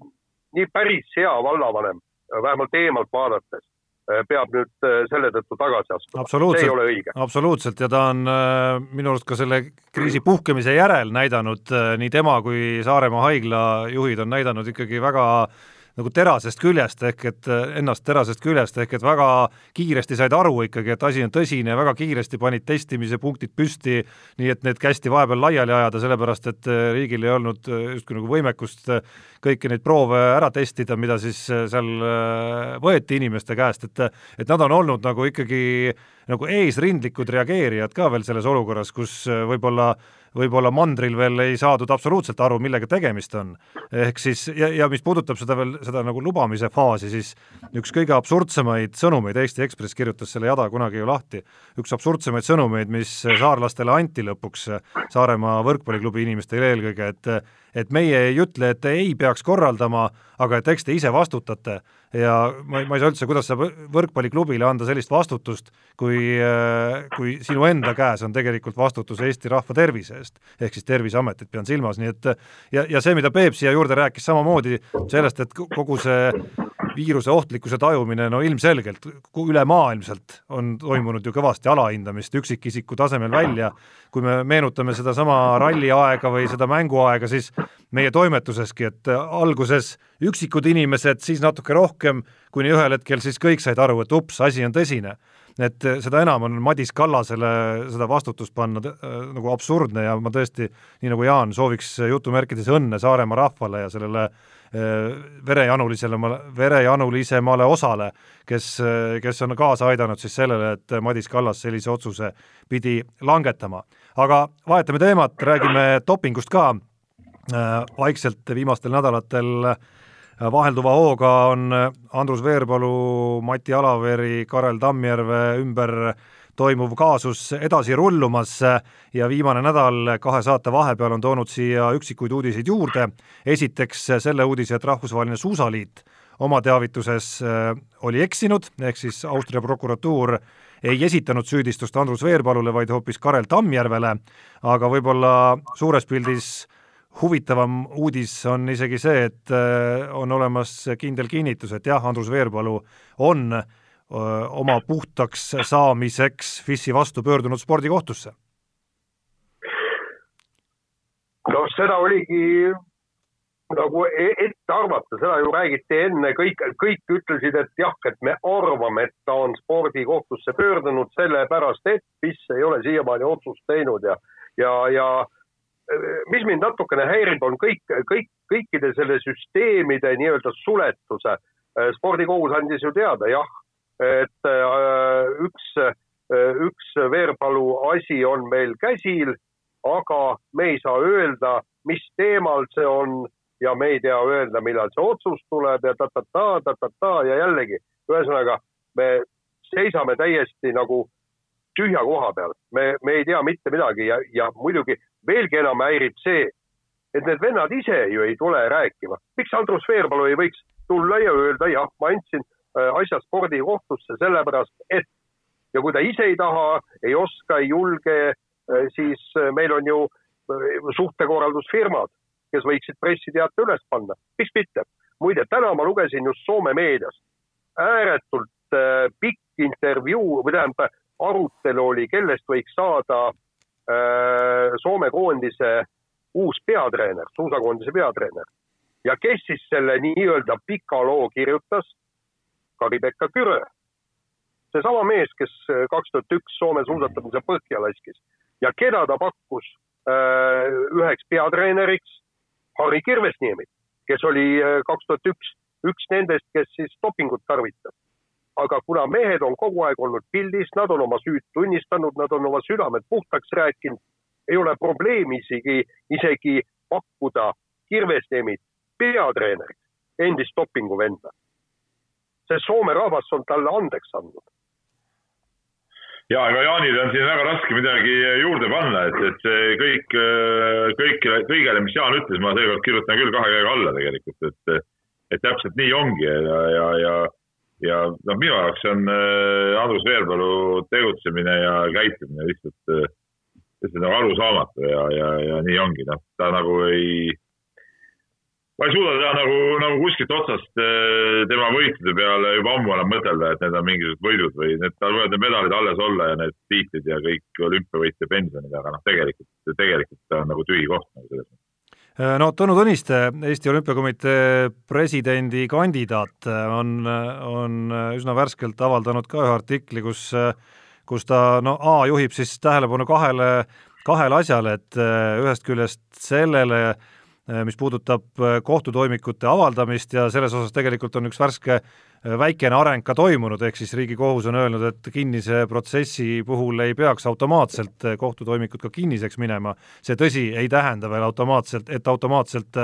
nii päris hea vallavanem, vähemalt eemalt vaadates, Äh, peab nüüd äh, selle tõttu tagasi astuma. see ei ole õige. absoluutselt ja ta on äh, minu arust ka selle kriisi puhkemise järel näidanud, nii tema kui Saaremaa haigla juhid on näidanud ikkagi väga äh, nagu terasest küljest ehk et äh, ennast terasest küljest ehk et väga kiiresti said aru ikkagi, et asi on tõsine, väga kiiresti panid testimise punktid püsti, nii et need kästi vahepeal laiali ajada, sellepärast et äh, riigil ei olnud äh, justkui nagu võimekust kõiki neid proove ära testida, mida siis seal võeti inimeste käest, et et nad on olnud nagu ikkagi nagu eesrindlikud reageerijad ka veel selles olukorras, kus võib-olla võib-olla mandril veel ei saadud absoluutselt aru, millega tegemist on. ehk siis, ja, ja mis puudutab seda veel, seda nagu lubamise faasi, siis üks kõige absurdsemaid sõnumeid, Eesti Ekspress kirjutas selle jada kunagi ju lahti, üks absurdsemaid sõnumeid, mis saarlastele anti lõpuks Saaremaa võrkpalliklubi inimestele eelkõige, et et meie ei ütle, et te ei peaks korraldama, aga et eks te ise vastutate ja ma, ma ei saa üldse, kuidas saab võrkpalliklubile anda sellist vastutust, kui, kui sinu enda käes on tegelikult vastutus Eesti rahva tervise eest, ehk siis Terviseametit pean silmas, nii et ja, ja see, mida Peep siia juurde rääkis samamoodi sellest, et kogu see viiruse ohtlikkuse tajumine no ilmselgelt ülemaailmselt on toimunud ju kõvasti alahindamist üksikisiku tasemel välja, kui me meenutame sedasama ralli aega või seda mänguaega, siis meie toimetuseski, et alguses üksikud inimesed, siis natuke rohkem, kuni ühel hetkel siis kõik said aru, et ups, asi on tõsine. Et seda enam on Madis Kallasele seda vastutust panna äh, nagu absurdne ja ma tõesti, nii nagu Jaan, sooviks jutumärkides õnne Saaremaa rahvale ja sellele verejanulisele, verejanulisemale osale, kes, kes on kaasa aidanud siis sellele, et Madis Kallas sellise otsuse pidi langetama. aga vahetame teemat, räägime dopingust ka, vaikselt viimastel nädalatel vahelduva hooga on Andrus Veerpalu, Mati Alaveri, Karel Tammjärve ümber toimuv kaasus edasi rullumas ja viimane nädal kahe saate vahepeal on toonud siia üksikuid uudiseid juurde. esiteks selle uudise, et Rahvusvaheline Suusaliit oma teavituses äh, oli eksinud, ehk siis Austria prokuratuur ei esitanud süüdistust Andrus Veerpalule, vaid hoopis Karel Tammjärvele, aga võib-olla suures pildis huvitavam uudis on isegi see, et äh, on olemas kindel kinnitus, et jah, Andrus Veerpalu on oma puhtaks saamiseks FIS-i vastu pöördunud spordikohtusse? noh, seda oligi nagu e-, ette arvata, seda ju räägiti enne, kõik, kõik ütlesid, et jah, et me arvame, et ta on spordikohtusse pöördunud sellepärast, et FIS ei ole siiamaani otsust teinud ja, ja, ja mis mind natukene häirib, on kõik, kõik, kõikide selle süsteemide nii-öelda suletuse. spordikohus andis ju teada, jah, et äh, üks, äh, üks Veerpalu asi on meil käsil, aga me ei saa öelda, mis teemal see on ja me ei tea öelda, millal see otsus tuleb ja ta-ta-ta, ta-ta-ta ja jällegi, ühesõnaga me seisame täiesti nagu tühja koha peal, me, me ei tea mitte midagi ja, ja muidugi veelgi enam häirib see, et need vennad ise ju ei tule rääkima. miks Andrus Veerpalu ei võiks tulla ja öelda, jah, ma andsin asja spordikohtusse, sellepärast et ja kui ta ise ei taha, ei oska, ei julge, äh, siis äh, meil on ju suhtekorraldusfirmad, kes võiksid pressiteate üles panna. miks mitte? muide, täna ma lugesin just Soome meedias ääretult pikk intervjuu või tähendab, arutelu oli, kellest võiks saada Soome koondise uus peatreener, suusakoondise peatreener. ja kes siis selle nii-öelda pika loo kirjutas Kari-Pekka Kürö. seesama mees, kes äh, kaks tuhat üks Soome suusatamise põhja laskis ja keda ta pakkus äh, üheks peatreeneriks, Harri Kirvesniemi, kes oli äh, kaks tuhat üks üks nendest, kes siis dopingut tarvitas. aga kuna mehed on kogu aeg olnud pildis, nad on oma süüd tunnistanud, nad on oma südamed puhtaks rääkinud, ei ole probleemi isegi, isegi pakkuda Kirvesniemit peatreeneriks, endist dopinguvenda see Soome rahvas on talle andeks andnud. ja, ega Jaanil on siin väga raske midagi juurde panna, et, et see kõik, kõik, kõigele, mis Jaan ütles, ma seekord kirjutan küll kahe käega alla tegelikult, et, et täpselt nii ongi ja, ja, ja, ja noh, minu jaoks on äh, Andrus Veerpalu tegutsemine ja käitumine lihtsalt, lihtsalt nagu arusaamatu ja, ja, ja nii ongi, noh, ta nagu ei ma ei suuda teha nagu, nagu kuskilt otsast eh, tema võitude peale juba ammu enam mõtelda, et need on mingisugused võidud või need, tal võivad need medalid alles olla ja need tiitlid ja kõik olümpiavõitja pensionid, aga noh, tegelikult, tegelikult ta on nagu tühi koht nagu selles mõttes. Eh, no Tõnu Tõniste, Eesti Olümpiakomitee presidendikandidaat, eh, on, on üsna värskelt avaldanud ka ühe artikli, kus, kus ta no A juhib siis tähelepanu kahele, kahele asjale, et ühest küljest sellele, mis puudutab äh, kohtutoimikute avaldamist ja selles osas tegelikult on üks värske äh, väikene areng ka toimunud, ehk siis Riigikohus on öelnud, et kinnise protsessi puhul ei peaks automaatselt kohtutoimikud ka kinniseks minema. see tõsi, ei tähenda veel automaatselt, et automaatselt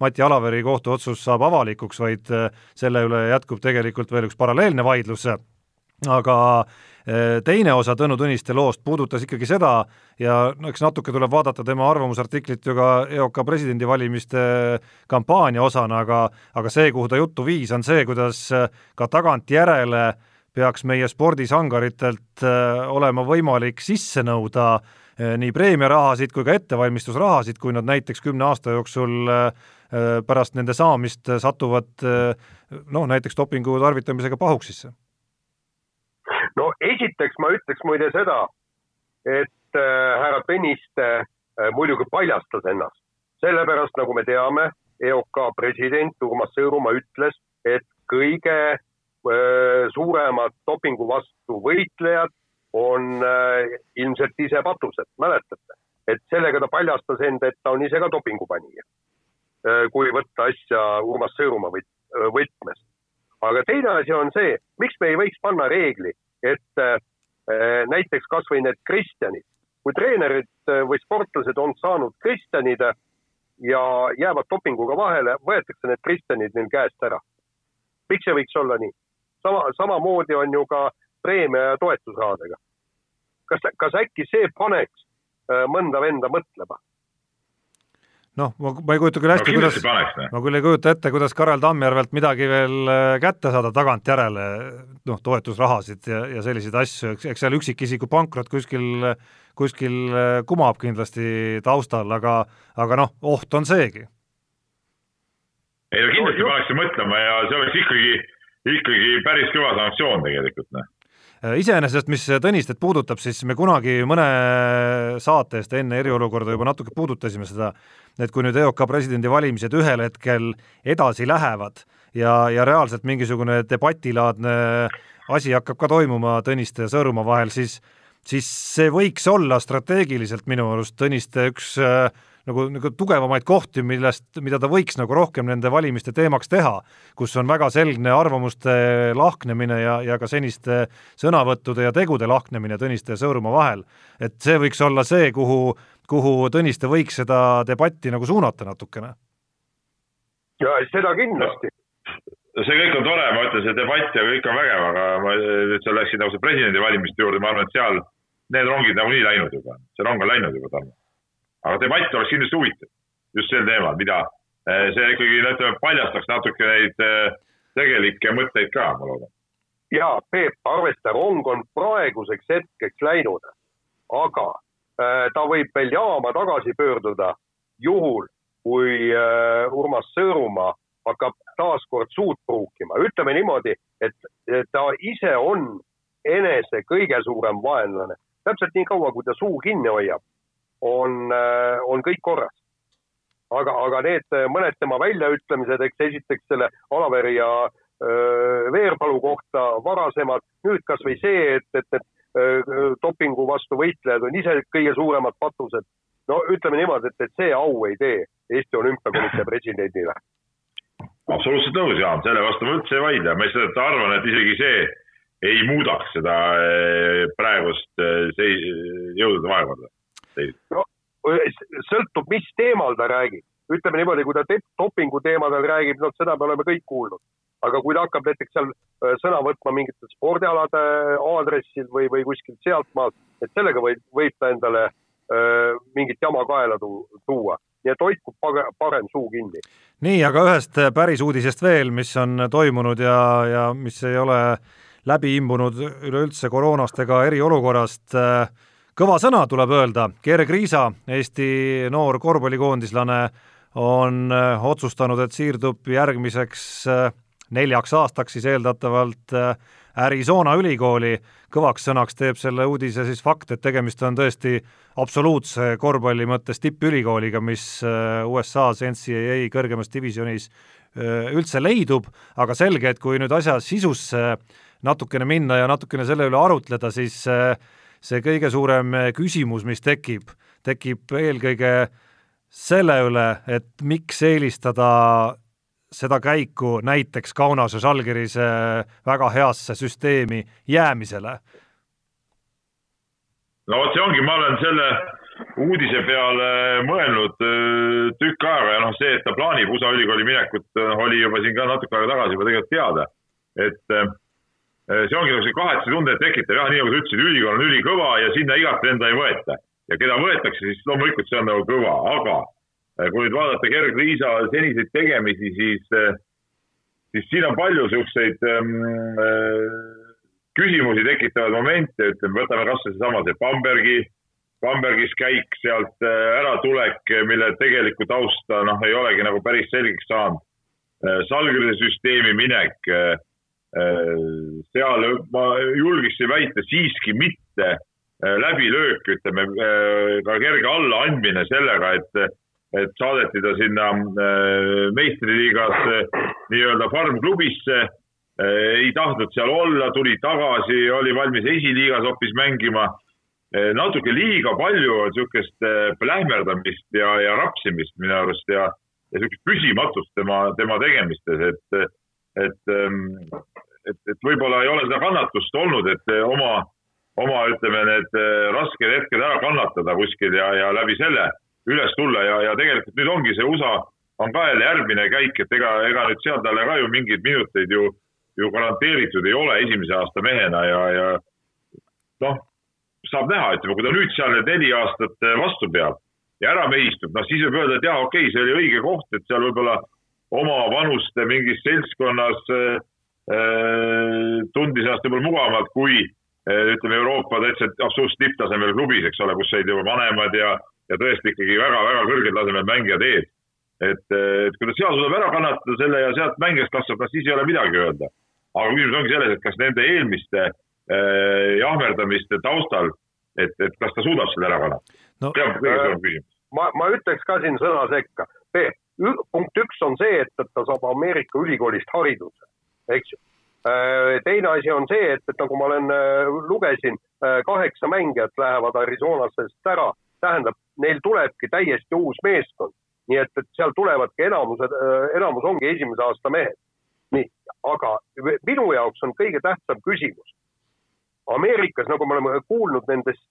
Mati Alaveri kohtuotsus saab avalikuks, vaid selle üle jätkub tegelikult veel üks paralleelne vaidlus, aga Äh, teine osa Tõnu Tõniste loost puudutas ikkagi seda ja no eks natuke tuleb vaadata tema arvamusartiklit ju ka EOK presidendivalimiste kampaania osana, aga aga see, kuhu ta juttu viis, on see, kuidas ka tagantjärele peaks meie spordisangaritelt olema võimalik sisse nõuda nii preemiarahasid kui ka ettevalmistusrahasid, kui nad näiteks kümne aasta jooksul pärast nende saamist satuvad noh, näiteks dopingu tarvitamisega pahuksisse? Esiteks ma ütleks muide seda, et äh, härra Tõniste äh, muidugi paljastas ennast, sellepärast nagu me teame, EOK president Urmas Sõõrumaa ütles, et kõige äh, suuremad dopingu vastu võitlejad on äh, ilmselt ise patused, mäletate? et sellega ta paljastas enda, et ta on ise ka dopingupanija äh,. kui võtta asja Urmas Sõõrumaa võt-, võtmes. aga teine asi on see, miks me ei võiks panna reegli, et äh, näiteks kasvõi need kristjanid, kui treenerid äh, või sportlased on saanud kristjanid ja jäävad dopinguga vahele, võetakse need kristjanid neil käest ära. miks see võiks olla nii? sama, samamoodi on ju ka preemia ja toetusrahadega. kas, kas äkki see paneks äh, mõnda venda mõtlema? Noh, ma, ma ei kujuta küll hästi no,, kuidas, ma küll ei kujuta ette, kuidas Karel Tammjärvelt midagi veel äh, kätte saada tagantjärele, noh, toetusrahasid ja, ja selliseid asju, eks, eks seal üksikisiku pankrot kuskil, kuskil äh, kumab kindlasti taustal, aga, aga noh, oht on seegi. ei no kindlasti paneks mõtlema ja see oleks ikkagi, ikkagi päris kõva sanktsioon tegelikult, noh iseenesest, mis Tõnistet puudutab, siis me kunagi mõne saate eest enne eriolukorda juba natuke puudutasime seda, et kui nüüd EOK presidendivalimised ühel hetkel edasi lähevad ja, ja reaalselt mingisugune debatilaadne asi hakkab ka toimuma Tõniste ja Sõõrumaa vahel, siis siis see võiks olla strateegiliselt minu arust Tõniste üks äh, nagu, nagu tugevamaid kohti, millest, mida ta võiks nagu rohkem nende valimiste teemaks teha, kus on väga selgne arvamuste lahknemine ja, ja ka seniste sõnavõttude ja tegude lahknemine Tõniste ja Sõõrumaa vahel. et see võiks olla see, kuhu, kuhu Tõniste võiks seda debatti nagu suunata natukene. ja seda kindlasti see kõik on tore, ma ütlen, see debatt ja kõik on vägev, aga ma nüüd sa läksid nagu presidendivalimiste juurde, ma arvan, et seal need rongid nagunii läinud juba, see rong on läinud juba, Tarmo aga debatt oleks kindlasti huvitav just sel teemal, mida eh, see ikkagi, ütleme, paljastaks natuke neid eh, tegelikke mõtteid ka, ma loodan. ja Peep, arvesta, rong on praeguseks hetkeks läinud, aga äh, ta võib veel jaama tagasi pöörduda juhul, kui äh, Urmas Sõõrumaa hakkab taas kord suud pruukima. ütleme niimoodi, et ta ise on enese kõige suurem vaenlane. täpselt nii kaua, kui ta suu kinni hoiab, on, äh, on kõik korras. aga, aga need äh, mõned tema väljaütlemised, eks esiteks selle Alaveri ja äh, Veerpalu kohta varasemad, nüüd kasvõi see, et, et need dopingu vastu võitlejad on ise kõige suuremad patused. no ütleme niimoodi, et, et see au ei tee Eesti Olümpiakomitee presidendile. absoluutselt nõus, Jaan, selle vastu ma üldse ei vaidle, ma lihtsalt arvan, et isegi see ei muudaks seda praegust jõudude vahekorda no sõltub, mis teemal ta räägib. ütleme niimoodi, kui ta dopingu teemadel räägib, noh, seda me oleme kõik kuulnud. aga kui ta hakkab näiteks seal äh, sõna võtma mingite spordialade aadressil või, või kuskilt sealtmaalt, et sellega võib, võib ta endale öö, äh, mingit jama kaela tu tuua nii et hoidku parem suu kinni. nii, aga ühest päris uudisest veel, mis on toimunud ja, ja mis ei ole läbi imbunud üleüldse koroonast ega eriolukorrast äh, kõva sõna, tuleb öelda, Gerg Riisa, Eesti noor korvpallikoondislane, on äh, otsustanud, et siirdub järgmiseks äh, neljaks aastaks siis eeldatavalt äh, Arizona ülikooli. kõvaks sõnaks teeb selle uudise siis fakt, et tegemist on tõesti absoluutse korvpalli mõttes tippülikooliga, mis USA-s NCAA kõrgemas divisjonis üldse leidub, aga selge, et kui nüüd asja sisusse natukene minna ja natukene selle üle arutleda, siis äh, see kõige suurem eh, küsimus, mis tekib, tekib eelkõige selle üle, et miks eelistada seda käiku näiteks Kaunase Žalgiris väga heasse süsteemi jäämisele? no vot, see ongi, ma olen selle uudise peale mõelnud eh, tükk aega ja noh, see, et ta plaanib USA ülikooli minekut, eh, oli juba siin ka natuke aega tagasi juba tegelikult teada. et see ongi niisuguse kahetsustunde tekitav, jah, nii nagu sa ütlesid, ülikool on ülikõva ja sinna igat venda ei võeta. ja keda võetakse, siis loomulikult see on nagu kõva, aga äh, kui nüüd vaadata Gerg Riisa seniseid tegemisi, siis, äh, siis siin on palju niisuguseid ähm, küsimusi tekitavaid momente, ütleme, võtame kasvõi seesama see Bambergi, Bambergis käik sealt äratulek, mille tegelikku tausta noh, ei olegi nagu päris selgeks saanud. Salgrise süsteemi minek, seal ma julgeksin väita siiski mitte läbilöök, ütleme ka kerge allaandmine sellega, et et saadeti ta sinna meistriliigas nii-öelda farmklubisse ei tahtnud seal olla, tuli tagasi, oli valmis esiliigas hoopis mängima. natuke liiga palju on niisugust plähmerdamist ja, ja rapsimist minu arust ja, ja niisugust püsimatust tema, tema tegemistes, et, et, et, et võib-olla ei ole seda kannatust olnud, et oma, oma, ütleme, need rasked hetked ära kannatada kuskil ja, ja läbi selle üles tulla ja, ja tegelikult nüüd ongi see USA on ka jälle järgmine käik, et ega, ega nüüd seal talle ka ju mingeid minuteid ju ju garanteeritud ei ole esimese aasta mehena ja, ja noh, saab näha, ütleme, kui ta nüüd seal need neli aastat eh, vastu peab ja ära mehistub, noh siis võib öelda, et jaa, okei okay,, see oli õige koht, et seal võib-olla oma vanuste mingis seltskonnas äh, tundis ennast võib-olla mugavamalt kui äh, ütleme, Euroopa täitsa absoluutselt tipptasemel klubis, eks ole, kus olid juba vanemad ja, ja tõesti ikkagi väga-väga kõrgel tasemel mängijad ees. et, et kui ta seal suudab ära kannatada selle ja sealt mängijast kasvab, noh siis ei ole midagi öelda aga küsimus ongi selles, et kas nende eelmiste äh, jahmerdamiste taustal, et, et kas ta suudab selle ära kannatada no.. see on kõige suurem küsimus. ma, ma ütleks ka siin sõna sekka. Peep, punkt üks on see, et, et ta saab Ameerika ülikoolist hariduse, eks ju äh, teine asi on see, et, et nagu ma olen, äh, lugesin, äh, kaheksa mängijat lähevad Arizonasest ära, tähendab, neil tulebki täiesti uus meeskond. nii et, et seal tulevadki enamused, enamus ongi esimese aasta mehed nii, aga minu jaoks on kõige tähtsam küsimus. Ameerikas, nagu me oleme kuulnud nendest,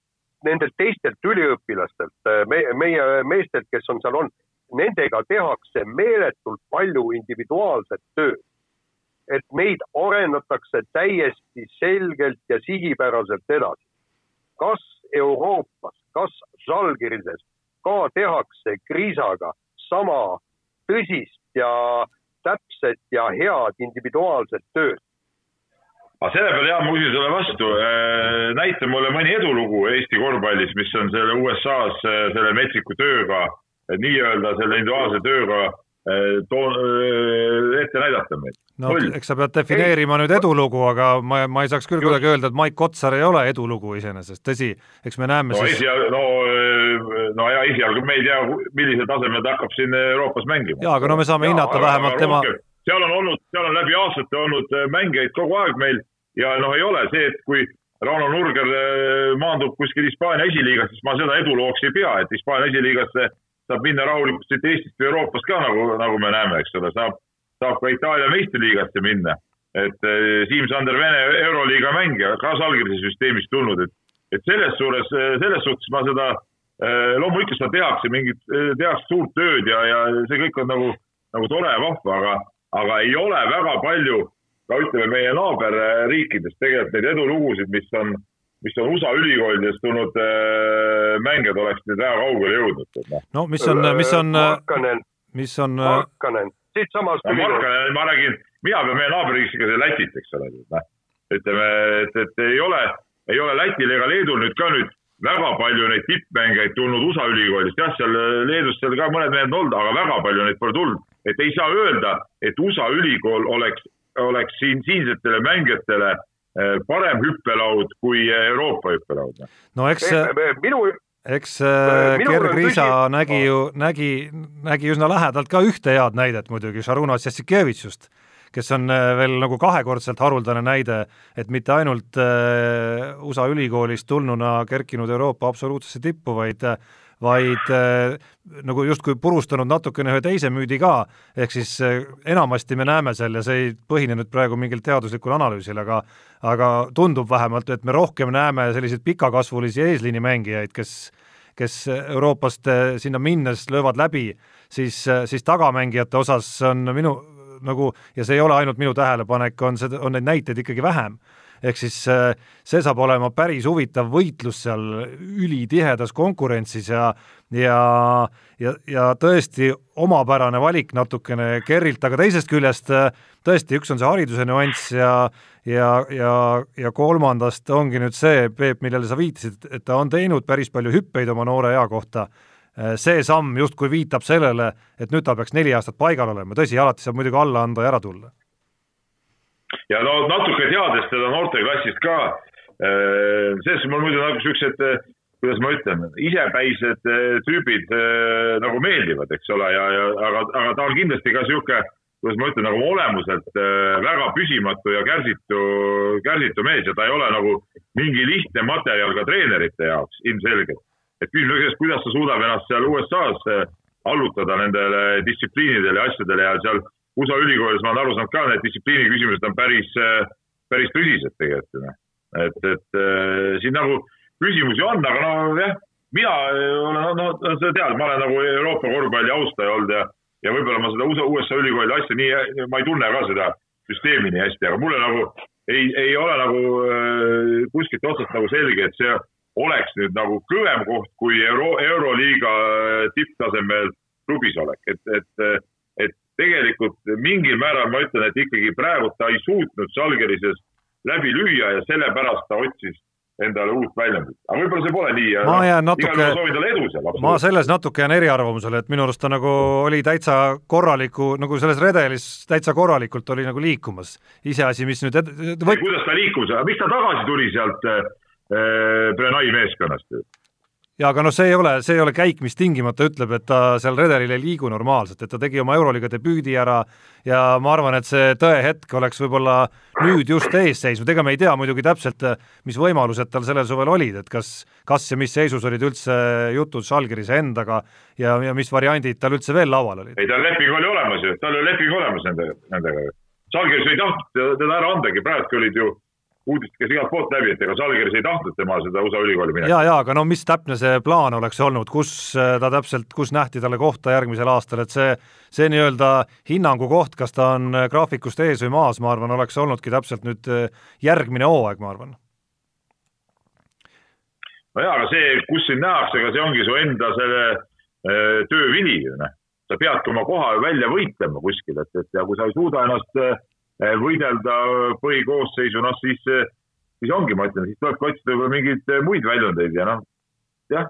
nendelt teistelt üliõpilastelt, me, meie meestelt, kes on seal on, nendega tehakse meeletult palju individuaalset tööd. et meid arendatakse täiesti selgelt ja sihipäraselt edasi. kas Euroopas, kas Žalgirises ka tehakse Kriisaga sama tõsist ja täpset ja head individuaalset tööd. aga selle peale, Jaan, ma küsin sulle vastu. Äh, näita mulle mõni edulugu Eesti korvpallis, mis on selle USA-s äh, selle metsiku tööga, nii-öelda selle individuaalse tööga Äh, too, äh, ette näidata meid. no Null. eks sa pead defineerima ei. nüüd edulugu, aga ma, ma ei saaks küll kuidagi öelda, et Maik Kotsar ei ole edulugu iseenesest, tõsi, eks me näeme no, siis esialgu, no, äh, no ja esialgu me ei tea, millisel tasemel ta hakkab siin Euroopas mängima. jaa, aga no me saame ja, hinnata aga, vähemalt aga tema seal on olnud, seal on läbi aastate olnud mängijaid kogu aeg meil ja noh, ei ole see, et kui Rauno Nurger maandub kuskil Hispaania esiliigas, siis ma seda edulooks ei pea, et Hispaania esiliigasse saab minna rahulikult siit Eestist või Euroopast ka nagu, nagu me näeme, eks ole, saab, saab ka Itaalia meistriliigasse minna. et eh, Siim-Sander Vene Euroliiga mängija, ka Salgrise süsteemist tulnud, et, et selles suures, selles suhtes ma seda eh,, loomulikult seda tehakse, mingit, tehakse suurt tööd ja, ja see kõik on nagu, nagu tore ja vahva, aga, aga ei ole väga palju ka ütleme, meie naaberriikides tegelikult neid edulugusid, mis on mis on USA ülikoolidest tulnud äh, mängijad, oleks nüüd väga kaugele jõudnud. Noh. no mis on, mis on, mis on Markanen, siitsamast no, Markanen, ma räägin, mina pean meie naaberriigis ikka Lätit, eks ole, noh. ütleme, et, et ei ole, ei ole Lätil ega Leedul nüüd ka nüüd väga palju neid tippmängijaid tulnud USA ülikoolist, jah, seal Leedus seal ka mõned mehed on olnud, aga väga palju neid pole tulnud. et ei saa öelda, et USA ülikool oleks, oleks siin siinsetele mängijatele Eh, parem hüppelaud kui Euroopa hüppelaud. no eks minu eks Gerg Riisa nägi ju, nägi, nägi üsna lähedalt ka ühte head näidet muidugi, Šarunas Jassikevitšust, kes on eh, veel nagu kahekordselt haruldane näide, et mitte ainult eh, USA ülikoolist tulnuna kerkinud Euroopa absoluutsesse tippu, vaid vaid äh, nagu justkui purustanud natukene ühe teise müüdi ka, ehk siis äh, enamasti me näeme seal ja see ei põhine nüüd praegu mingil teaduslikul analüüsil, aga aga tundub vähemalt, et me rohkem näeme selliseid pikakasvulisi eesliinimängijaid, kes kes Euroopast äh, sinna minnes löövad läbi, siis, siis tagamängijate osas on minu nagu, ja see ei ole ainult minu tähelepanek, on seda, on neid näiteid ikkagi vähem. Ehk siis see saab olema päris huvitav võitlus seal ülitihedas konkurentsis ja ja, ja, ja tõesti omapärane valik natukene Kerrilt, aga teisest küljest tõesti, üks on see hariduse nüanss ja ja, ja, ja kolmandast ongi nüüd see, Peep, millele sa viitasid, et ta on teinud päris palju hüppeid oma noore ea kohta. Äh, see samm justkui viitab sellele, et nüüd ta peaks neli aastat paigal olema, tõsi, alati saab muidugi alla anda ja ära tulla. ja no natuke teades teda noorteklassist ka, äh, selles mul muidu nagu siuksed, äh, kuidas ma ütlen, isepäised tüübid nagu meeldivad, eks ole, ja, ja aga, aga ta on kindlasti ka sihuke, kuidas ma ütlen, nagu olemuselt väga püsimatu ja kärsitu, kärsitu mees ja ta ei ole nagu mingi lihtne materjal ka treenerite jaoks ilmselgelt et küsimus on selles, kuidas ta suudab ennast seal USA-s äh, allutada nendele distsipliinidele ja asjadele ja seal USA ülikoolis ma olen aru saanud ka, need distsipliini küsimused on päris, äh, päris tõsised tegelikult. Noh. et, et äh, siin nagu küsimusi on, aga no jah, mina olen, no, sa tead, ma olen nagu Euroopa korvpalli austaja olnud ja, ja võib-olla ma seda USA, USA ülikooli asja nii, ma ei tunne ka seda süsteemi nii hästi, aga mulle nagu ei, ei ole nagu kuskilt otsast nagu selge, et see oleks nüüd nagu kõvem koht kui euro, euroliiga äh, tipptasemel klubis olek, et, et, äh, et tegelikult mingil määral ma ütlen, et ikkagi praegu ta ei suutnud Žalgirises läbi lüüa ja sellepärast ta otsis endale uut väljundit, aga võib-olla see pole nii ma jään natuke, ma selles natuke jään eriarvamusele, et minu arust ta nagu oli täitsa korraliku, nagu selles redelis täitsa korralikult oli nagu liikumas. iseasi, mis nüüd ed... Võt... kuidas ta liikus, miks ta tagasi tuli sealt äh, Äh, Brenai meeskonnast. ja aga noh, see ei ole, see ei ole käik, mis tingimata ütleb, et ta seal redelil ei liigu normaalselt, et ta tegi oma Euroliiga debüüdi ära ja ma arvan, et see tõehetk oleks võib-olla nüüd just ees seisnud, ega me ei tea muidugi täpselt, mis võimalused tal sellel suvel olid, et kas, kas ja mis seisus olid üldse jutud Žalgirise endaga ja, ja mis variandid tal üldse veel laual olid? ei, tal leping oli olemas ju, tal oli leping olemas nende, nendega. Žalgiris ei tahtnud teda ära andagi, praegu olid ju uudist käis igalt poolt läbi, et ega Žalgiris ei tahtnud tema seda USA ülikooli minna. ja, ja aga no mis täpne see plaan oleks olnud, kus äh, ta täpselt, kus nähti talle kohta järgmisel aastal, et see, see nii-öelda hinnangu koht, kas ta on äh, graafikust ees või maas, ma arvan, oleks olnudki täpselt nüüd äh, järgmine hooaeg, ma arvan. no jaa, aga see, kus sind nähakse, ega see ongi su enda selle töö vili ju noh. sa peadki oma koha välja võitlema kuskil, et, et ja kui sa ei suuda ennast äh, võidelda põhikoosseisu, noh siis, eh, siis ongi, ma ütlen, siis tulebki otsida võib-olla mingeid eh, muid väljundeid ja noh, jah.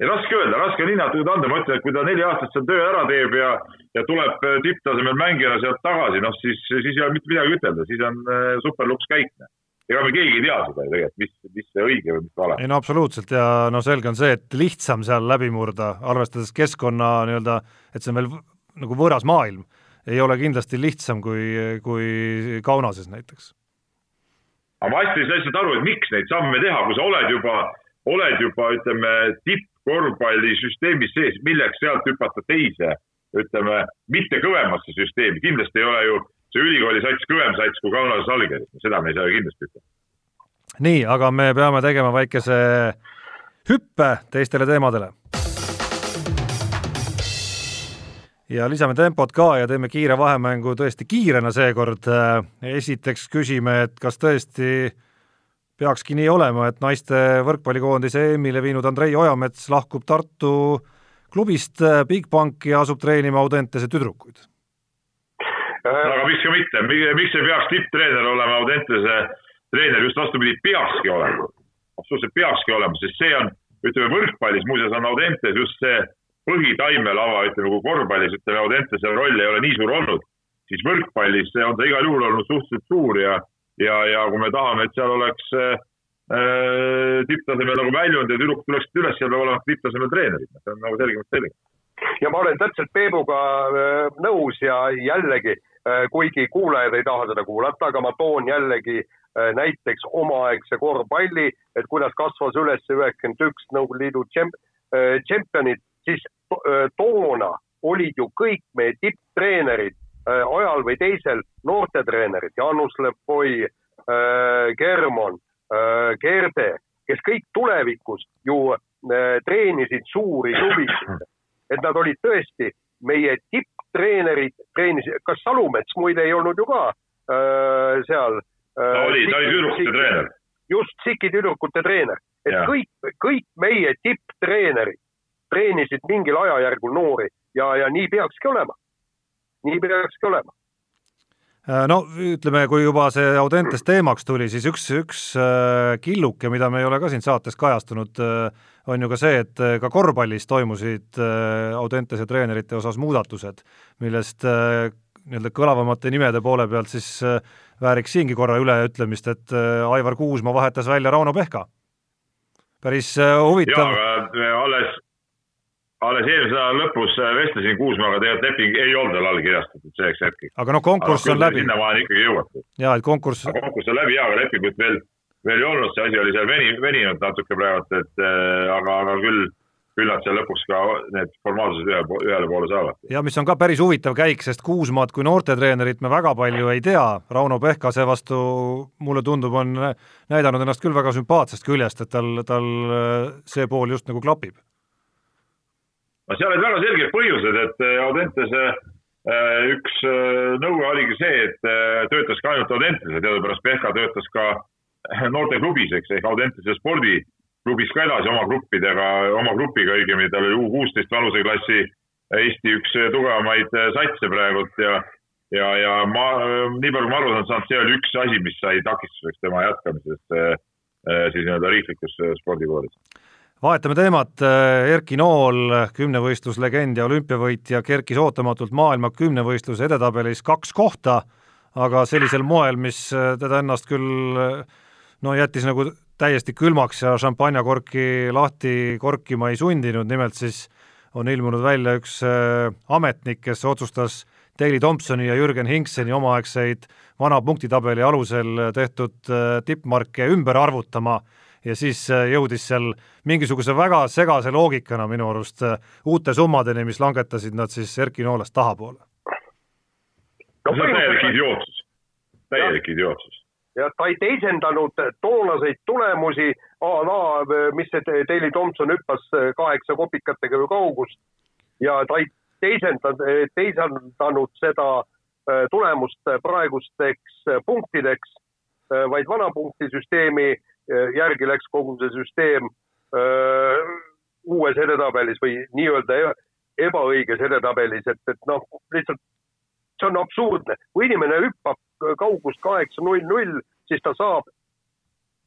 ja raske öelda, raske on hinnata, anda, ma ütlen, et kui ta neli aastat seal töö ära teeb ja, ja tuleb tipptasemel mängijana sealt tagasi, noh siis, siis ei ole mitte midagi ütelda, siis on superluks käik noh. ega me keegi ei tea seda ju tegelikult, mis, mis see õige või mis vale. ei no absoluutselt ja no selge on see, et lihtsam seal läbi murda, arvestades keskkonna nii-öelda, et see on veel nagu võõras maailm ei ole kindlasti lihtsam kui, kui Kaunases näiteks. aga ma hästi ei saa lihtsalt aru, et miks neid samme teha, kui sa oled juba, oled juba ütleme tippkorvpallisüsteemis sees, milleks sealt hüpata teise, ütleme mitte kõvemasse süsteemi, kindlasti ei ole ju see ülikooli sats kõvem sats kui Kaunases Algeris, seda me ei saa ju kindlasti ütelda. nii, aga me peame tegema väikese hüppe teistele teemadele ja lisame tempot ka ja teeme kiire vahemängu tõesti kiirena seekord. esiteks küsime, et kas tõesti peakski nii olema, et naiste võrkpallikoondise EM-ile viinud Andrei Ojamets lahkub Tartu klubist Bigbanki ja asub treenima Audentese tüdrukuid? aga miks ka mitte, miks ei peaks tipptreener olema Audentese treener, just vastupidi, peakski olema. absoluutselt peakski olema, sest see on, ütleme võrkpallis muuseas on Audentes just see põhitaimelava, ütleme, kui korvpallis, ütleme, Audentese roll ei ole nii suur olnud, siis võrkpallis on ta igal juhul olnud suhteliselt suur ja, ja, ja kui me tahame, et seal oleks äh, tipptasemel nagu väljund ja tüdrukud tuleksid üles, seal peavad olema tipptasemel treenerid, see on nagu selgemalt selge. ja ma olen täpselt Peebuga äh, nõus ja jällegi äh,, kuigi kuulajad ei taha seda kuulata, aga ma toon jällegi äh, näiteks omaaegse korvpalli, et kuidas kasvas üles üheksakümmend üks Nõukogude Liidu tšemp-, tšempionid siis toona olid ju kõik meie tipptreenerid ajal või teisel noortetreenerid, Janus Lepoi, Germon, Gerde, kes kõik tulevikus ju treenisid suuri klubisid. et nad olid tõesti meie tipptreenerid, treenisid, kas Salumets muide ei olnud ju ka seal ta oli, ta oli tüdrukute treener. just, Siki tüdrukute treener, et Ja. kõik, kõik meie tipptreenerid treenisid mingil ajajärgul noori ja, ja nii peakski olema. nii peakski olema. Äh, no ütleme, kui juba see Audentes teemaks tuli, siis üks, üks äh, killuke, mida me ei ole ka siin saates kajastunud, on ju ka see, et äh, ka korvpallis toimusid Audentese treenerite osas muudatused, millest nii-öelda kõlavamate nimede poole pealt siis vääriks siingi korra üleütlemist, et Aivar Kuusma vahetas välja Rauno Pehka. päris huvitav. jaa, aga alles, alles eelmise nädala lõpus vestlesin Kuusmaaga, tegelikult leping ei olnud veel allkirjastatud selleks hetkeks. aga noh, konkurss on läbi. sinnamaani ikkagi jõuati. jaa, et konkurss. konkurss on läbi jaa, aga lepingut veel, veel ei olnud, see asi oli seal veni, veninud natuke praegu, et äh, aga, aga küll küll nad seal lõpuks ka need formaalsused ühe, ühele poole saavad. ja mis on ka päris huvitav käik, sest Kuusmaad kui noortetreenerit me väga palju ei tea, Rauno Pehka seevastu mulle tundub, on näidanud ennast küll väga sümpaatsest küljest, et tal, tal see pool just nagu klapib. No seal olid väga selged põhjused, et Audentese üks nõue oligi see, et töötas ka ainult Audentese, teadupärast Pehka töötas ka noorteklubis, eks, ehk Audentese spordi klubis ka edasi oma gruppidega, oma grupiga õigemini, tal oli U kuusteist vanuseklassi Eesti üks tugevamaid satse praegult ja, ja, ja ma, nii palju kui ma aru saan see oli üks asi, mis sai takistuseks tema jätkamisest siis nii-öelda riiklikus spordikoolis. Vahetame teemat, Erki Nool, kümnevõistluslegend ja olümpiavõitja, kerkis ootamatult maailma kümnevõistluse edetabelis kaks kohta, aga sellisel moel, mis teda ennast küll no jättis nagu täiesti külmaks ja šampanjakorki lahti korkima ei sundinud, nimelt siis on ilmunud välja üks äh, ametnik, kes otsustas Daley Thompsoni ja Jürgen Hinkseni omaaegseid vana punktitabeli alusel tehtud äh, tippmarke ümber arvutama ja siis äh, jõudis seal mingisuguse väga segase loogikana minu arust uute summadeni, mis langetasid nad siis Erki Noolest tahapoole. no see on täielik idiootsus, täielik idiootsus. Ja ta ei teisendanud toonaseid tulemusi a la, mis see Daley Thompson hüppas kaheksa kopikatega ju kaugust ja ta ei teisendanud, teisendanud seda tulemust praegusteks punktideks, vaid vana punktisüsteemi järgi läks kogu see süsteem uues edetabelis või nii-öelda ebaõiges edetabelis, et, et noh, lihtsalt see on absurdne, kui inimene hüppab kaugust kaheksa null null, siis ta saab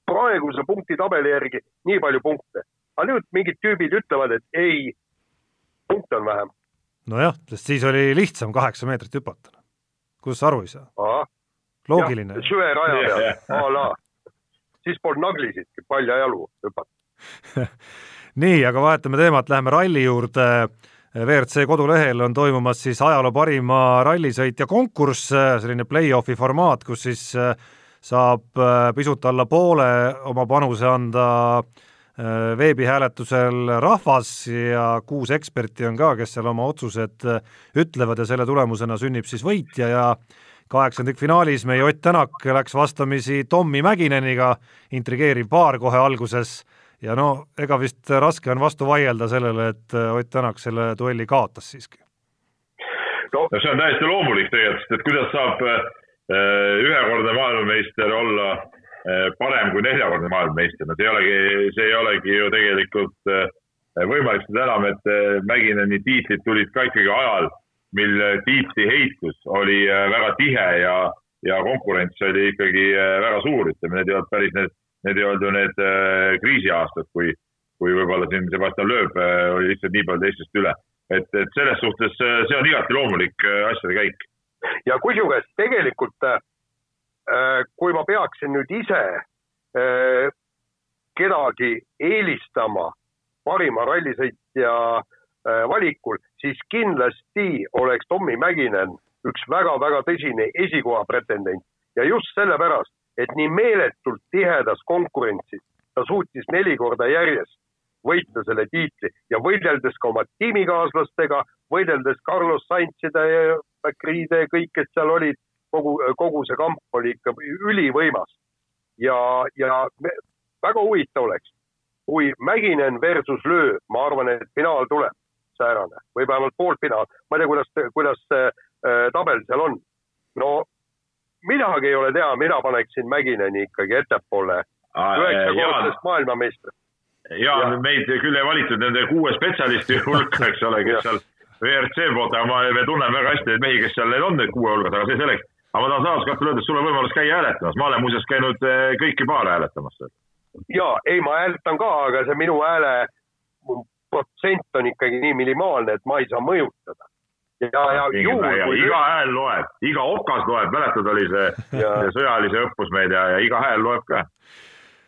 praeguse punktitabeli järgi nii palju punkte. aga nüüd mingid tüübid ütlevad, et ei, punkte on vähem. nojah, sest siis oli lihtsam kaheksa meetrit hüpata. kuidas sa aru ei saa? Loogiline. süveraja peal, a la. siis polnud naglisidki paljajalu hüpata [LAUGHS] nii, aga vahetame teemat, läheme ralli juurde WRC kodulehel on toimumas siis ajaloo parima rallisõitja konkurss, selline play-off'i formaat, kus siis äh, saab äh, pisut alla poole oma panuse anda äh, veebihääletusel rahvas ja kuus eksperti on ka, kes seal oma otsused ütlevad ja selle tulemusena sünnib siis võitja ja kaheksandikfinaalis meie Ott Tänak läks vastamisi Tommy Mäkineniga, intrigeeriv paar kohe alguses ja no ega vist raske on vastu vaielda sellele, et Ott Tänak selle duelli kaotas siiski. no see on täiesti loomulik tegelikult, et kuidas saab ühekordne maailmameister olla parem kui neljakordne maailmameister, no see ei olegi, see ei olegi ju tegelikult võimalik, seda enam, et Mägineni tiitlid tulid ka ikkagi ajal, mil tiitli heitlus oli väga tihe ja, ja konkurents oli ikkagi väga suur, ütleme, need ei olnud päris need need ei olnud ju need äh, kriisiaastad, kui, kui võib-olla siin Sebastian Loeb äh, oli lihtsalt nii palju teistest üle. et, et selles suhtes äh, see on igati loomulik äh, asjade käik. ja kusjuures tegelikult äh, kui ma peaksin nüüd ise äh, kedagi eelistama parima rallisõitja äh, valikul, siis kindlasti oleks Tommy Mäkinen üks väga-väga tõsine esikoha pretendent ja just sellepärast, et nii meeletult tihedas konkurentsis ta suutis neli korda järjest võita selle tiitli ja võideldes ka oma tiimikaaslastega, võideldes Carlos Sainzide ja Bakride, kõik, kes seal olid, kogu, kogu see kamp oli ikka ülivõimas. ja, ja me, väga huvitav oleks, kui Mäkinen versus Löö, ma arvan, et finaal tuleb säärane või vähemalt poolfinaal, ma ei tea, kuidas, kuidas see äh, tabel seal on. no midagi ei ole teha, mina paneksin Mägineni ikkagi ettepoole, üheksakordsest maailmameistrist. ja Jah. meid küll ei valitud nende kuue spetsialisti [LAUGHS] hulka, eks ole, kes seal WRC poolt, aga ma, me tunneme väga hästi neid mehi, kes seal need on, need kuue hulgas, aga see selleks. aga ma tahan samas ka öelda, et sul on võimalus käia hääletamas, ma olen muuseas käinud kõiki paare hääletamas seal. ja ei, ma hääletan ka, aga see minu hääle protsent on ikkagi nii minimaalne, et ma ei saa mõjutada. ja, ja juhul, kui iga hääl loeb, iga okas loeb, mäletad, oli see, Ja. see sõjalise õppus meil ja, ja iga hääl loeb ka.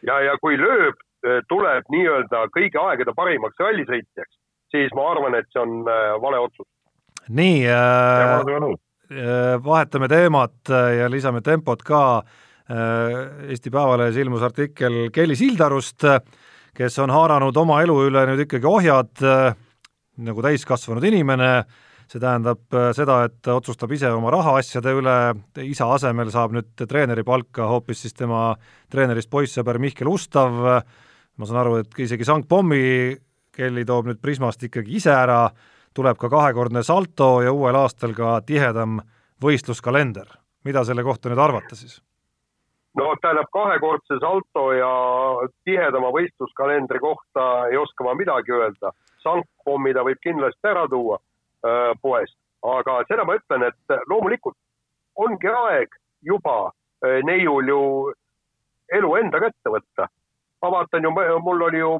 ja, ja kui lööb, tuleb nii-öelda kõigi aegade parimaks rallisõitjaks, siis ma arvan, et see on äh, vale otsus. nii äh, nõus. vahetame teemat äh, ja lisame tempot ka. Eesti Päevalehes ilmus artikkel Kelly Sildarust, kes on haaranud oma elu üle nüüd ikkagi ohjad äh, nagu täiskasvanud inimene, see tähendab äh, seda, et ta otsustab ise oma rahaasjade üle, isa asemel saab nüüd treeneri palka hoopis siis tema treenerist poissõber Mihkel Ustav, ma saan aru, et isegi sangpommi Kelly toob nüüd Prismast ikkagi ise ära, tuleb ka kahekordne salto ja uuel aastal ka tihedam võistluskalender. mida selle kohta nüüd arvata siis? No tähendab, kahekordse salto ja tihedama võistluskalendri kohta ei oska ma midagi öelda. sangpommi ta võib kindlasti ära tuua äh, poest, aga seda ma ütlen, et loomulikult ongi aeg juba äh, neiul ju elu enda kätte võtta. ma vaatan ju, mul oli ju,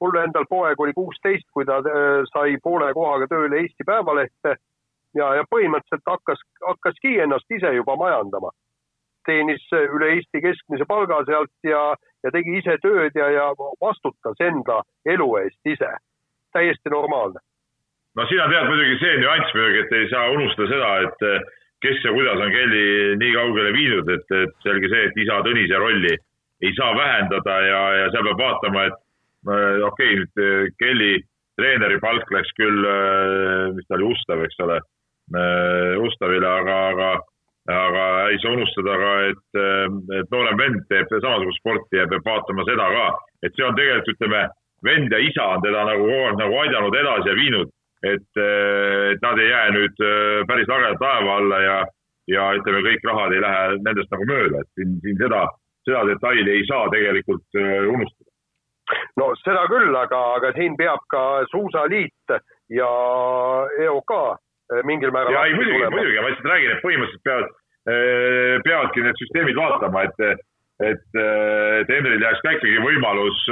mul endal poeg oli kuusteist, kui ta äh, sai poole kohaga tööle Eesti Päevalehte ja, ja põhimõtteliselt hakkas, hakkaski ennast ise juba majandama teenis üle Eesti keskmise palga sealt ja, ja tegi ise tööd ja, ja vastutas enda elu eest ise. täiesti normaalne. no siin on tead muidugi see nüanss muidugi, et ei saa unustada seda, et kes ja kuidas on Kelly nii kaugele viinud, et, et selge see, et isa Tõnise rolli ei saa vähendada ja, ja seal peab vaatama, et okei okay,, nüüd Kelly treeneri palk läks küll, mis ta oli, Ustav, eks ole, Ustavile, aga, aga aga ei saa unustada ka, et, et noorem vend teeb samasugust sporti ja peab vaatama seda ka, et see on tegelikult, ütleme, vend ja isa on teda nagu kogu aeg nagu aidanud edasi ja viinud, et, et nad ei jää nüüd päris lageda taeva alla ja, ja ütleme, kõik rahad ei lähe nendest nagu mööda, et siin, siin seda, seda detaili ei saa tegelikult unustada. no seda küll, aga, aga siin peab ka Suusaliit ja EOK mingil määral. ja ei muidugi, muidugi, ma lihtsalt räägin, et põhimõtteliselt peavad, peavadki need süsteemid vaatama, et, et, et Henril jääks ka ikkagi võimalus,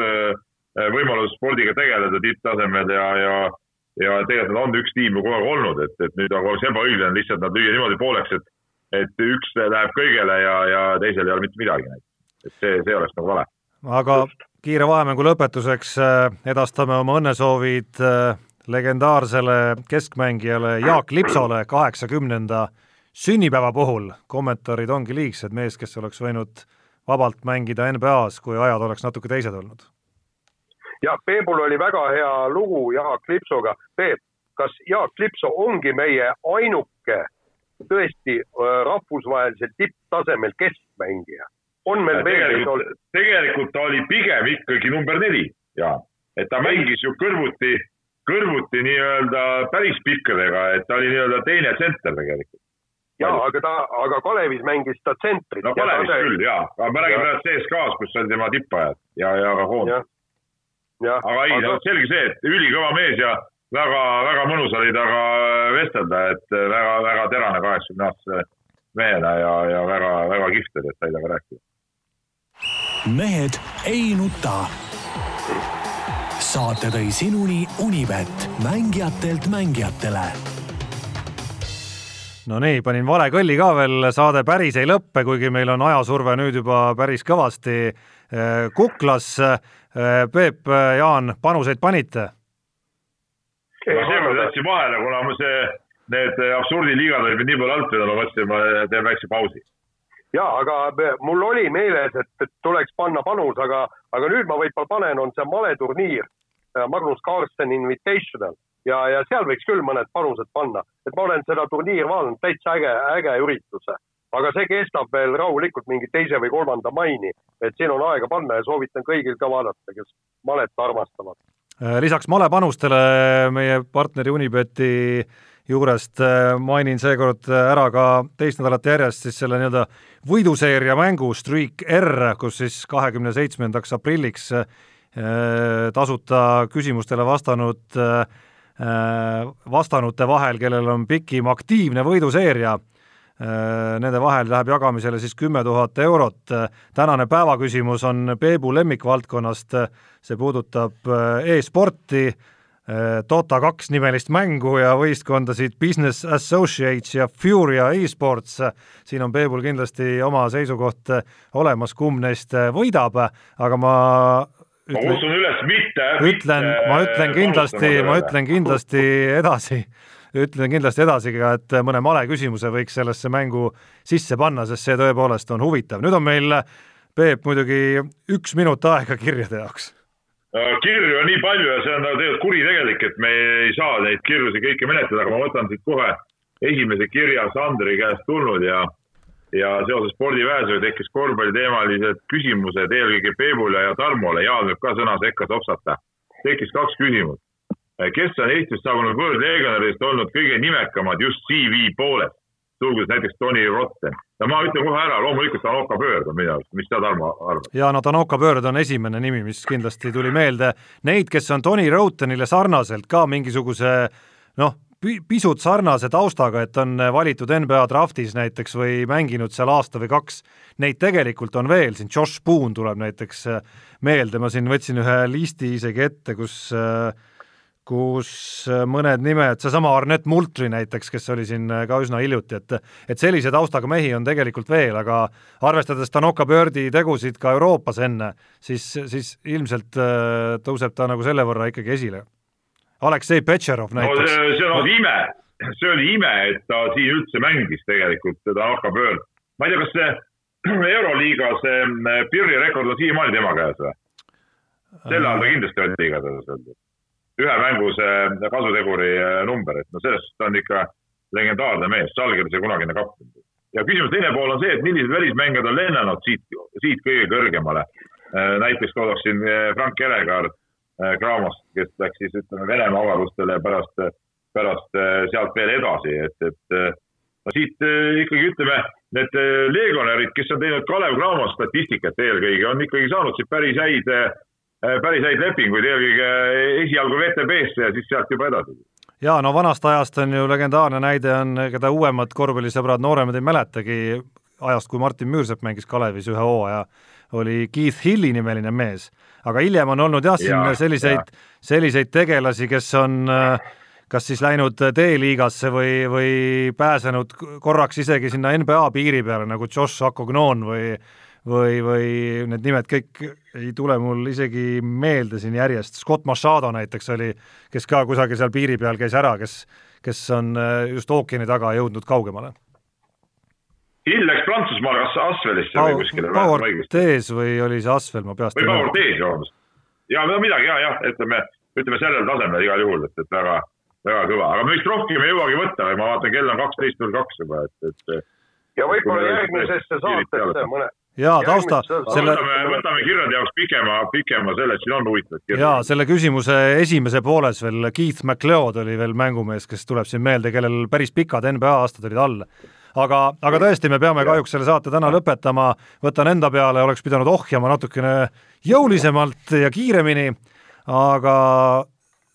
võimalus spordiga tegeleda tipptasemel ja, ja, ja tegelikult nad on üks tiim kogu aeg olnud, et, et nüüd aga oleks ebaõiglane lihtsalt nad lüüa niimoodi pooleks, et, et üks läheb kõigele ja, ja teisel ei ole mitte midagi. et see, see oleks nagu vale. aga kiire vahemängu lõpetuseks edastame oma õnnesoovid legendaarsele keskmängijale Jaak Lipsole kaheksakümnenda sünnipäeva puhul. kommentaarid ongi liigsed, mees, kes oleks võinud vabalt mängida NBA-s, kui ajad oleks natuke teised olnud. jah, Peebul oli väga hea lugu Jaak Lipsoga. Peep, kas Jaak Lipso ongi meie ainuke tõesti rahvusvahelisel tipptasemel keskmängija? on meil veel neid olnud? tegelikult ta oli pigem ikkagi number neli ja et ta mängis ju kõrvuti kõrvuti nii-öelda päris pikkadega, et ta oli nii-öelda teine tsenter tegelikult. ja aga ta, aga Kalevis mängis ta tsentrit. no Kalevis ta... küll ja, aga ma räägin praegu CSKA-s, kus oli tema tippajad ja, ja ka Hoon. aga ei aga..., selge see, et ülikõva mees ja väga-väga mõnus oli temaga vestelda, et väga-väga terane kaheksakümne aastase mehena ja, ja väga-väga kihvt oli, et sai temaga rääkida. mehed ei nuta saate tõi sinuni Unibet, mängijatelt mängijatele. no nii, panin vale kõlli ka veel, saade päris ei lõppe, kuigi meil on ajasurve nüüd juba päris kõvasti kuklas. Peep, Jaan, panuseid panite? ma seekord jätsin vahele, kuna ma see, need absurdiliigad olid mind nii palju alt vedanud, ma mõtlesin, ma teen väikse pausi ja aga mul oli meeles, et, et tuleks panna panus, aga, aga nüüd ma võib-olla panen, on see maleturniir Magnus Carlsen Invitational ja, ja seal võiks küll mõned panused panna, et ma olen seda turniiri vaadanud, täitsa äge, äge üritus. aga see kestab veel rahulikult mingi teise või kolmanda maini, et siin on aega panna ja soovitan kõigil ka vaadata, kes malet armastavad. lisaks malepanustele meie partneri Unibeti juurest mainin seekord ära ka teist nädalat järjest siis selle nii-öelda võiduseeria mängu Streak R, kus siis kahekümne seitsmendaks aprilliks tasuta küsimustele vastanud, vastanute vahel, kellel on pikim aktiivne võiduseeria Äh, nende vahel läheb jagamisele siis kümme tuhat eurot. tänane päevaküsimus on Peebu lemmikvaldkonnast, see puudutab äh, e-sporti, äh, Dota kaks nimelist mängu ja võistkondasid Business Associates ja Furia e-sports. siin on Peebul kindlasti oma seisukoht olemas, kumb neist võidab, aga ma ma kutsun üles mitte. ütlen, ma ütlen kindlasti, ma ütlen kindlasti edasi ütlen kindlasti edasi ka, et mõne male küsimuse võiks sellesse mängu sisse panna, sest see tõepoolest on huvitav. nüüd on meil, Peep, muidugi üks minut aega kirjade jaoks. kirju on nii palju ja see on tegelikult kuritegelik, et me ei saa neid kirjusid kõiki menetleda, aga ma võtan siit kohe esimese kirja Sandri käest tulnud ja ja seoses spordiväesega tekkis korvpalliteemalised küsimused eelkõige Peebule ja Tarmole, Jaan võib ka sõna sekka topsata. tekkis kaks küsimust. Kes on Eestist saabunud võõrleegionäridest olnud kõige nimekamad just CV poolest, sulgudes näiteks Tony Rotten. ja ma ütlen kohe ära, loomulikult Tanoka Pöörd on minu arust, mis sa, Tarmo, arvad? ja no Tanoka Pöörd on esimene nimi, mis kindlasti tuli meelde. Neid, kes on Tony Rottenile sarnaselt ka mingisuguse noh, pisut sarnase taustaga, et on valitud NBA draftis näiteks või mänginud seal aasta või kaks, neid tegelikult on veel, siin Josh Boone tuleb näiteks meelde, ma siin võtsin ühe listi isegi ette, kus äh, kus äh, mõned nimed, seesama Arnett Multri näiteks, kes oli siin äh, ka üsna hiljuti, et et sellise taustaga mehi on tegelikult veel, aga arvestades Tanoka Birdi tegusid ka Euroopas enne, siis, siis ilmselt äh, tõuseb ta nagu selle võrra ikkagi esile. Aleksei Petšerov näiteks no,. see on ime, see oli ime, et ta siin üldse mängis tegelikult, Tanoka Bird. ma ei tea, kas see [CLEARS THROAT] Euroliiga see Pirri rekord on siiamaani tema käes või? sel ajal ta kindlasti oli igatahes ühe mängu see kasuteguri äh, number, et no selles suhtes ta on ikka legendaarne mees, Salgrise kunagine kapten. ja küsimuse teine pool on see, et millised välismängijad on lennanud siit, siit kõige kõrgemale. Näiteks toodaksin Frank Elekaar Gramost, kes läks siis ütleme Venemaa avarustele pärast, pärast sealt veel edasi, et, et no siit ikkagi ütleme, need legionärid, kes on teinud Kalev Cramo statistikat eelkõige, on ikkagi saanud siit päris häid Äh, päris häid lepinguid, eelkõige esialgu VTB-sse ja siis sealt juba edasi. Jaa, no vanast ajast on ju legendaarne näide on, keda uuemad korvpallisõbrad, nooremad ei mäletagi, ajast, kui Martin Müürsepp mängis Kalevis ühe hooaja, oli Keith Hilli nimeline mees. aga hiljem on olnud jah, siin ja, selliseid, selliseid tegelasi, kes on äh, kas siis läinud D-liigasse või, või pääsenud korraks isegi sinna NBA piiri peale, nagu Josh Akognon või või, või need nimed kõik ei tule mul isegi meelde siin järjest, Scott Machado näiteks oli, kes ka kusagil seal piiri peal käis ära, kes, kes on äh, just ookeani taga jõudnud kaugemale. Hill läks Prantsusmaale, kas Asvelisse või kuskile? Power Tees või oli see Asvel, ma peast või Power Tees, vabandust. ja no midagi ja, jah, ütleme, ütleme sellel tasemel igal juhul, et, et väga, väga kõva, aga me vist rohkem ei jõuagi võtta, ma vaatan, kell on kaksteist null kaks juba, et, et ja võib-olla järgmisesse saatesse mõne jaa, tausta, selle võtame, võtame kirjade jaoks pikema, pikema selle, siin on huvitavaid kirju. jaa, selle küsimuse esimese pooles veel Keith McLeod oli veel mängumees, kes tuleb siin meelde, kellel päris pikad NBA aastad olid all. Aga, aga tõesti, me peame kahjuks selle saate täna lõpetama, võtan enda peale, oleks pidanud ohjama natukene jõulisemalt ja kiiremini, aga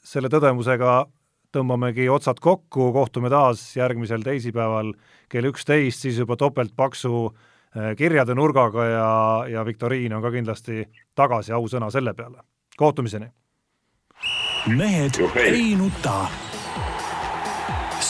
selle tõdemusega tõmbamegi otsad kokku, kohtume taas järgmisel teisipäeval kell üksteist, siis juba topeltpaksu Äh, kirjade nurgaga ja, ja viktoriin on ka kindlasti tagasi, ausõna selle peale. kohtumiseni! mehed ei nuta.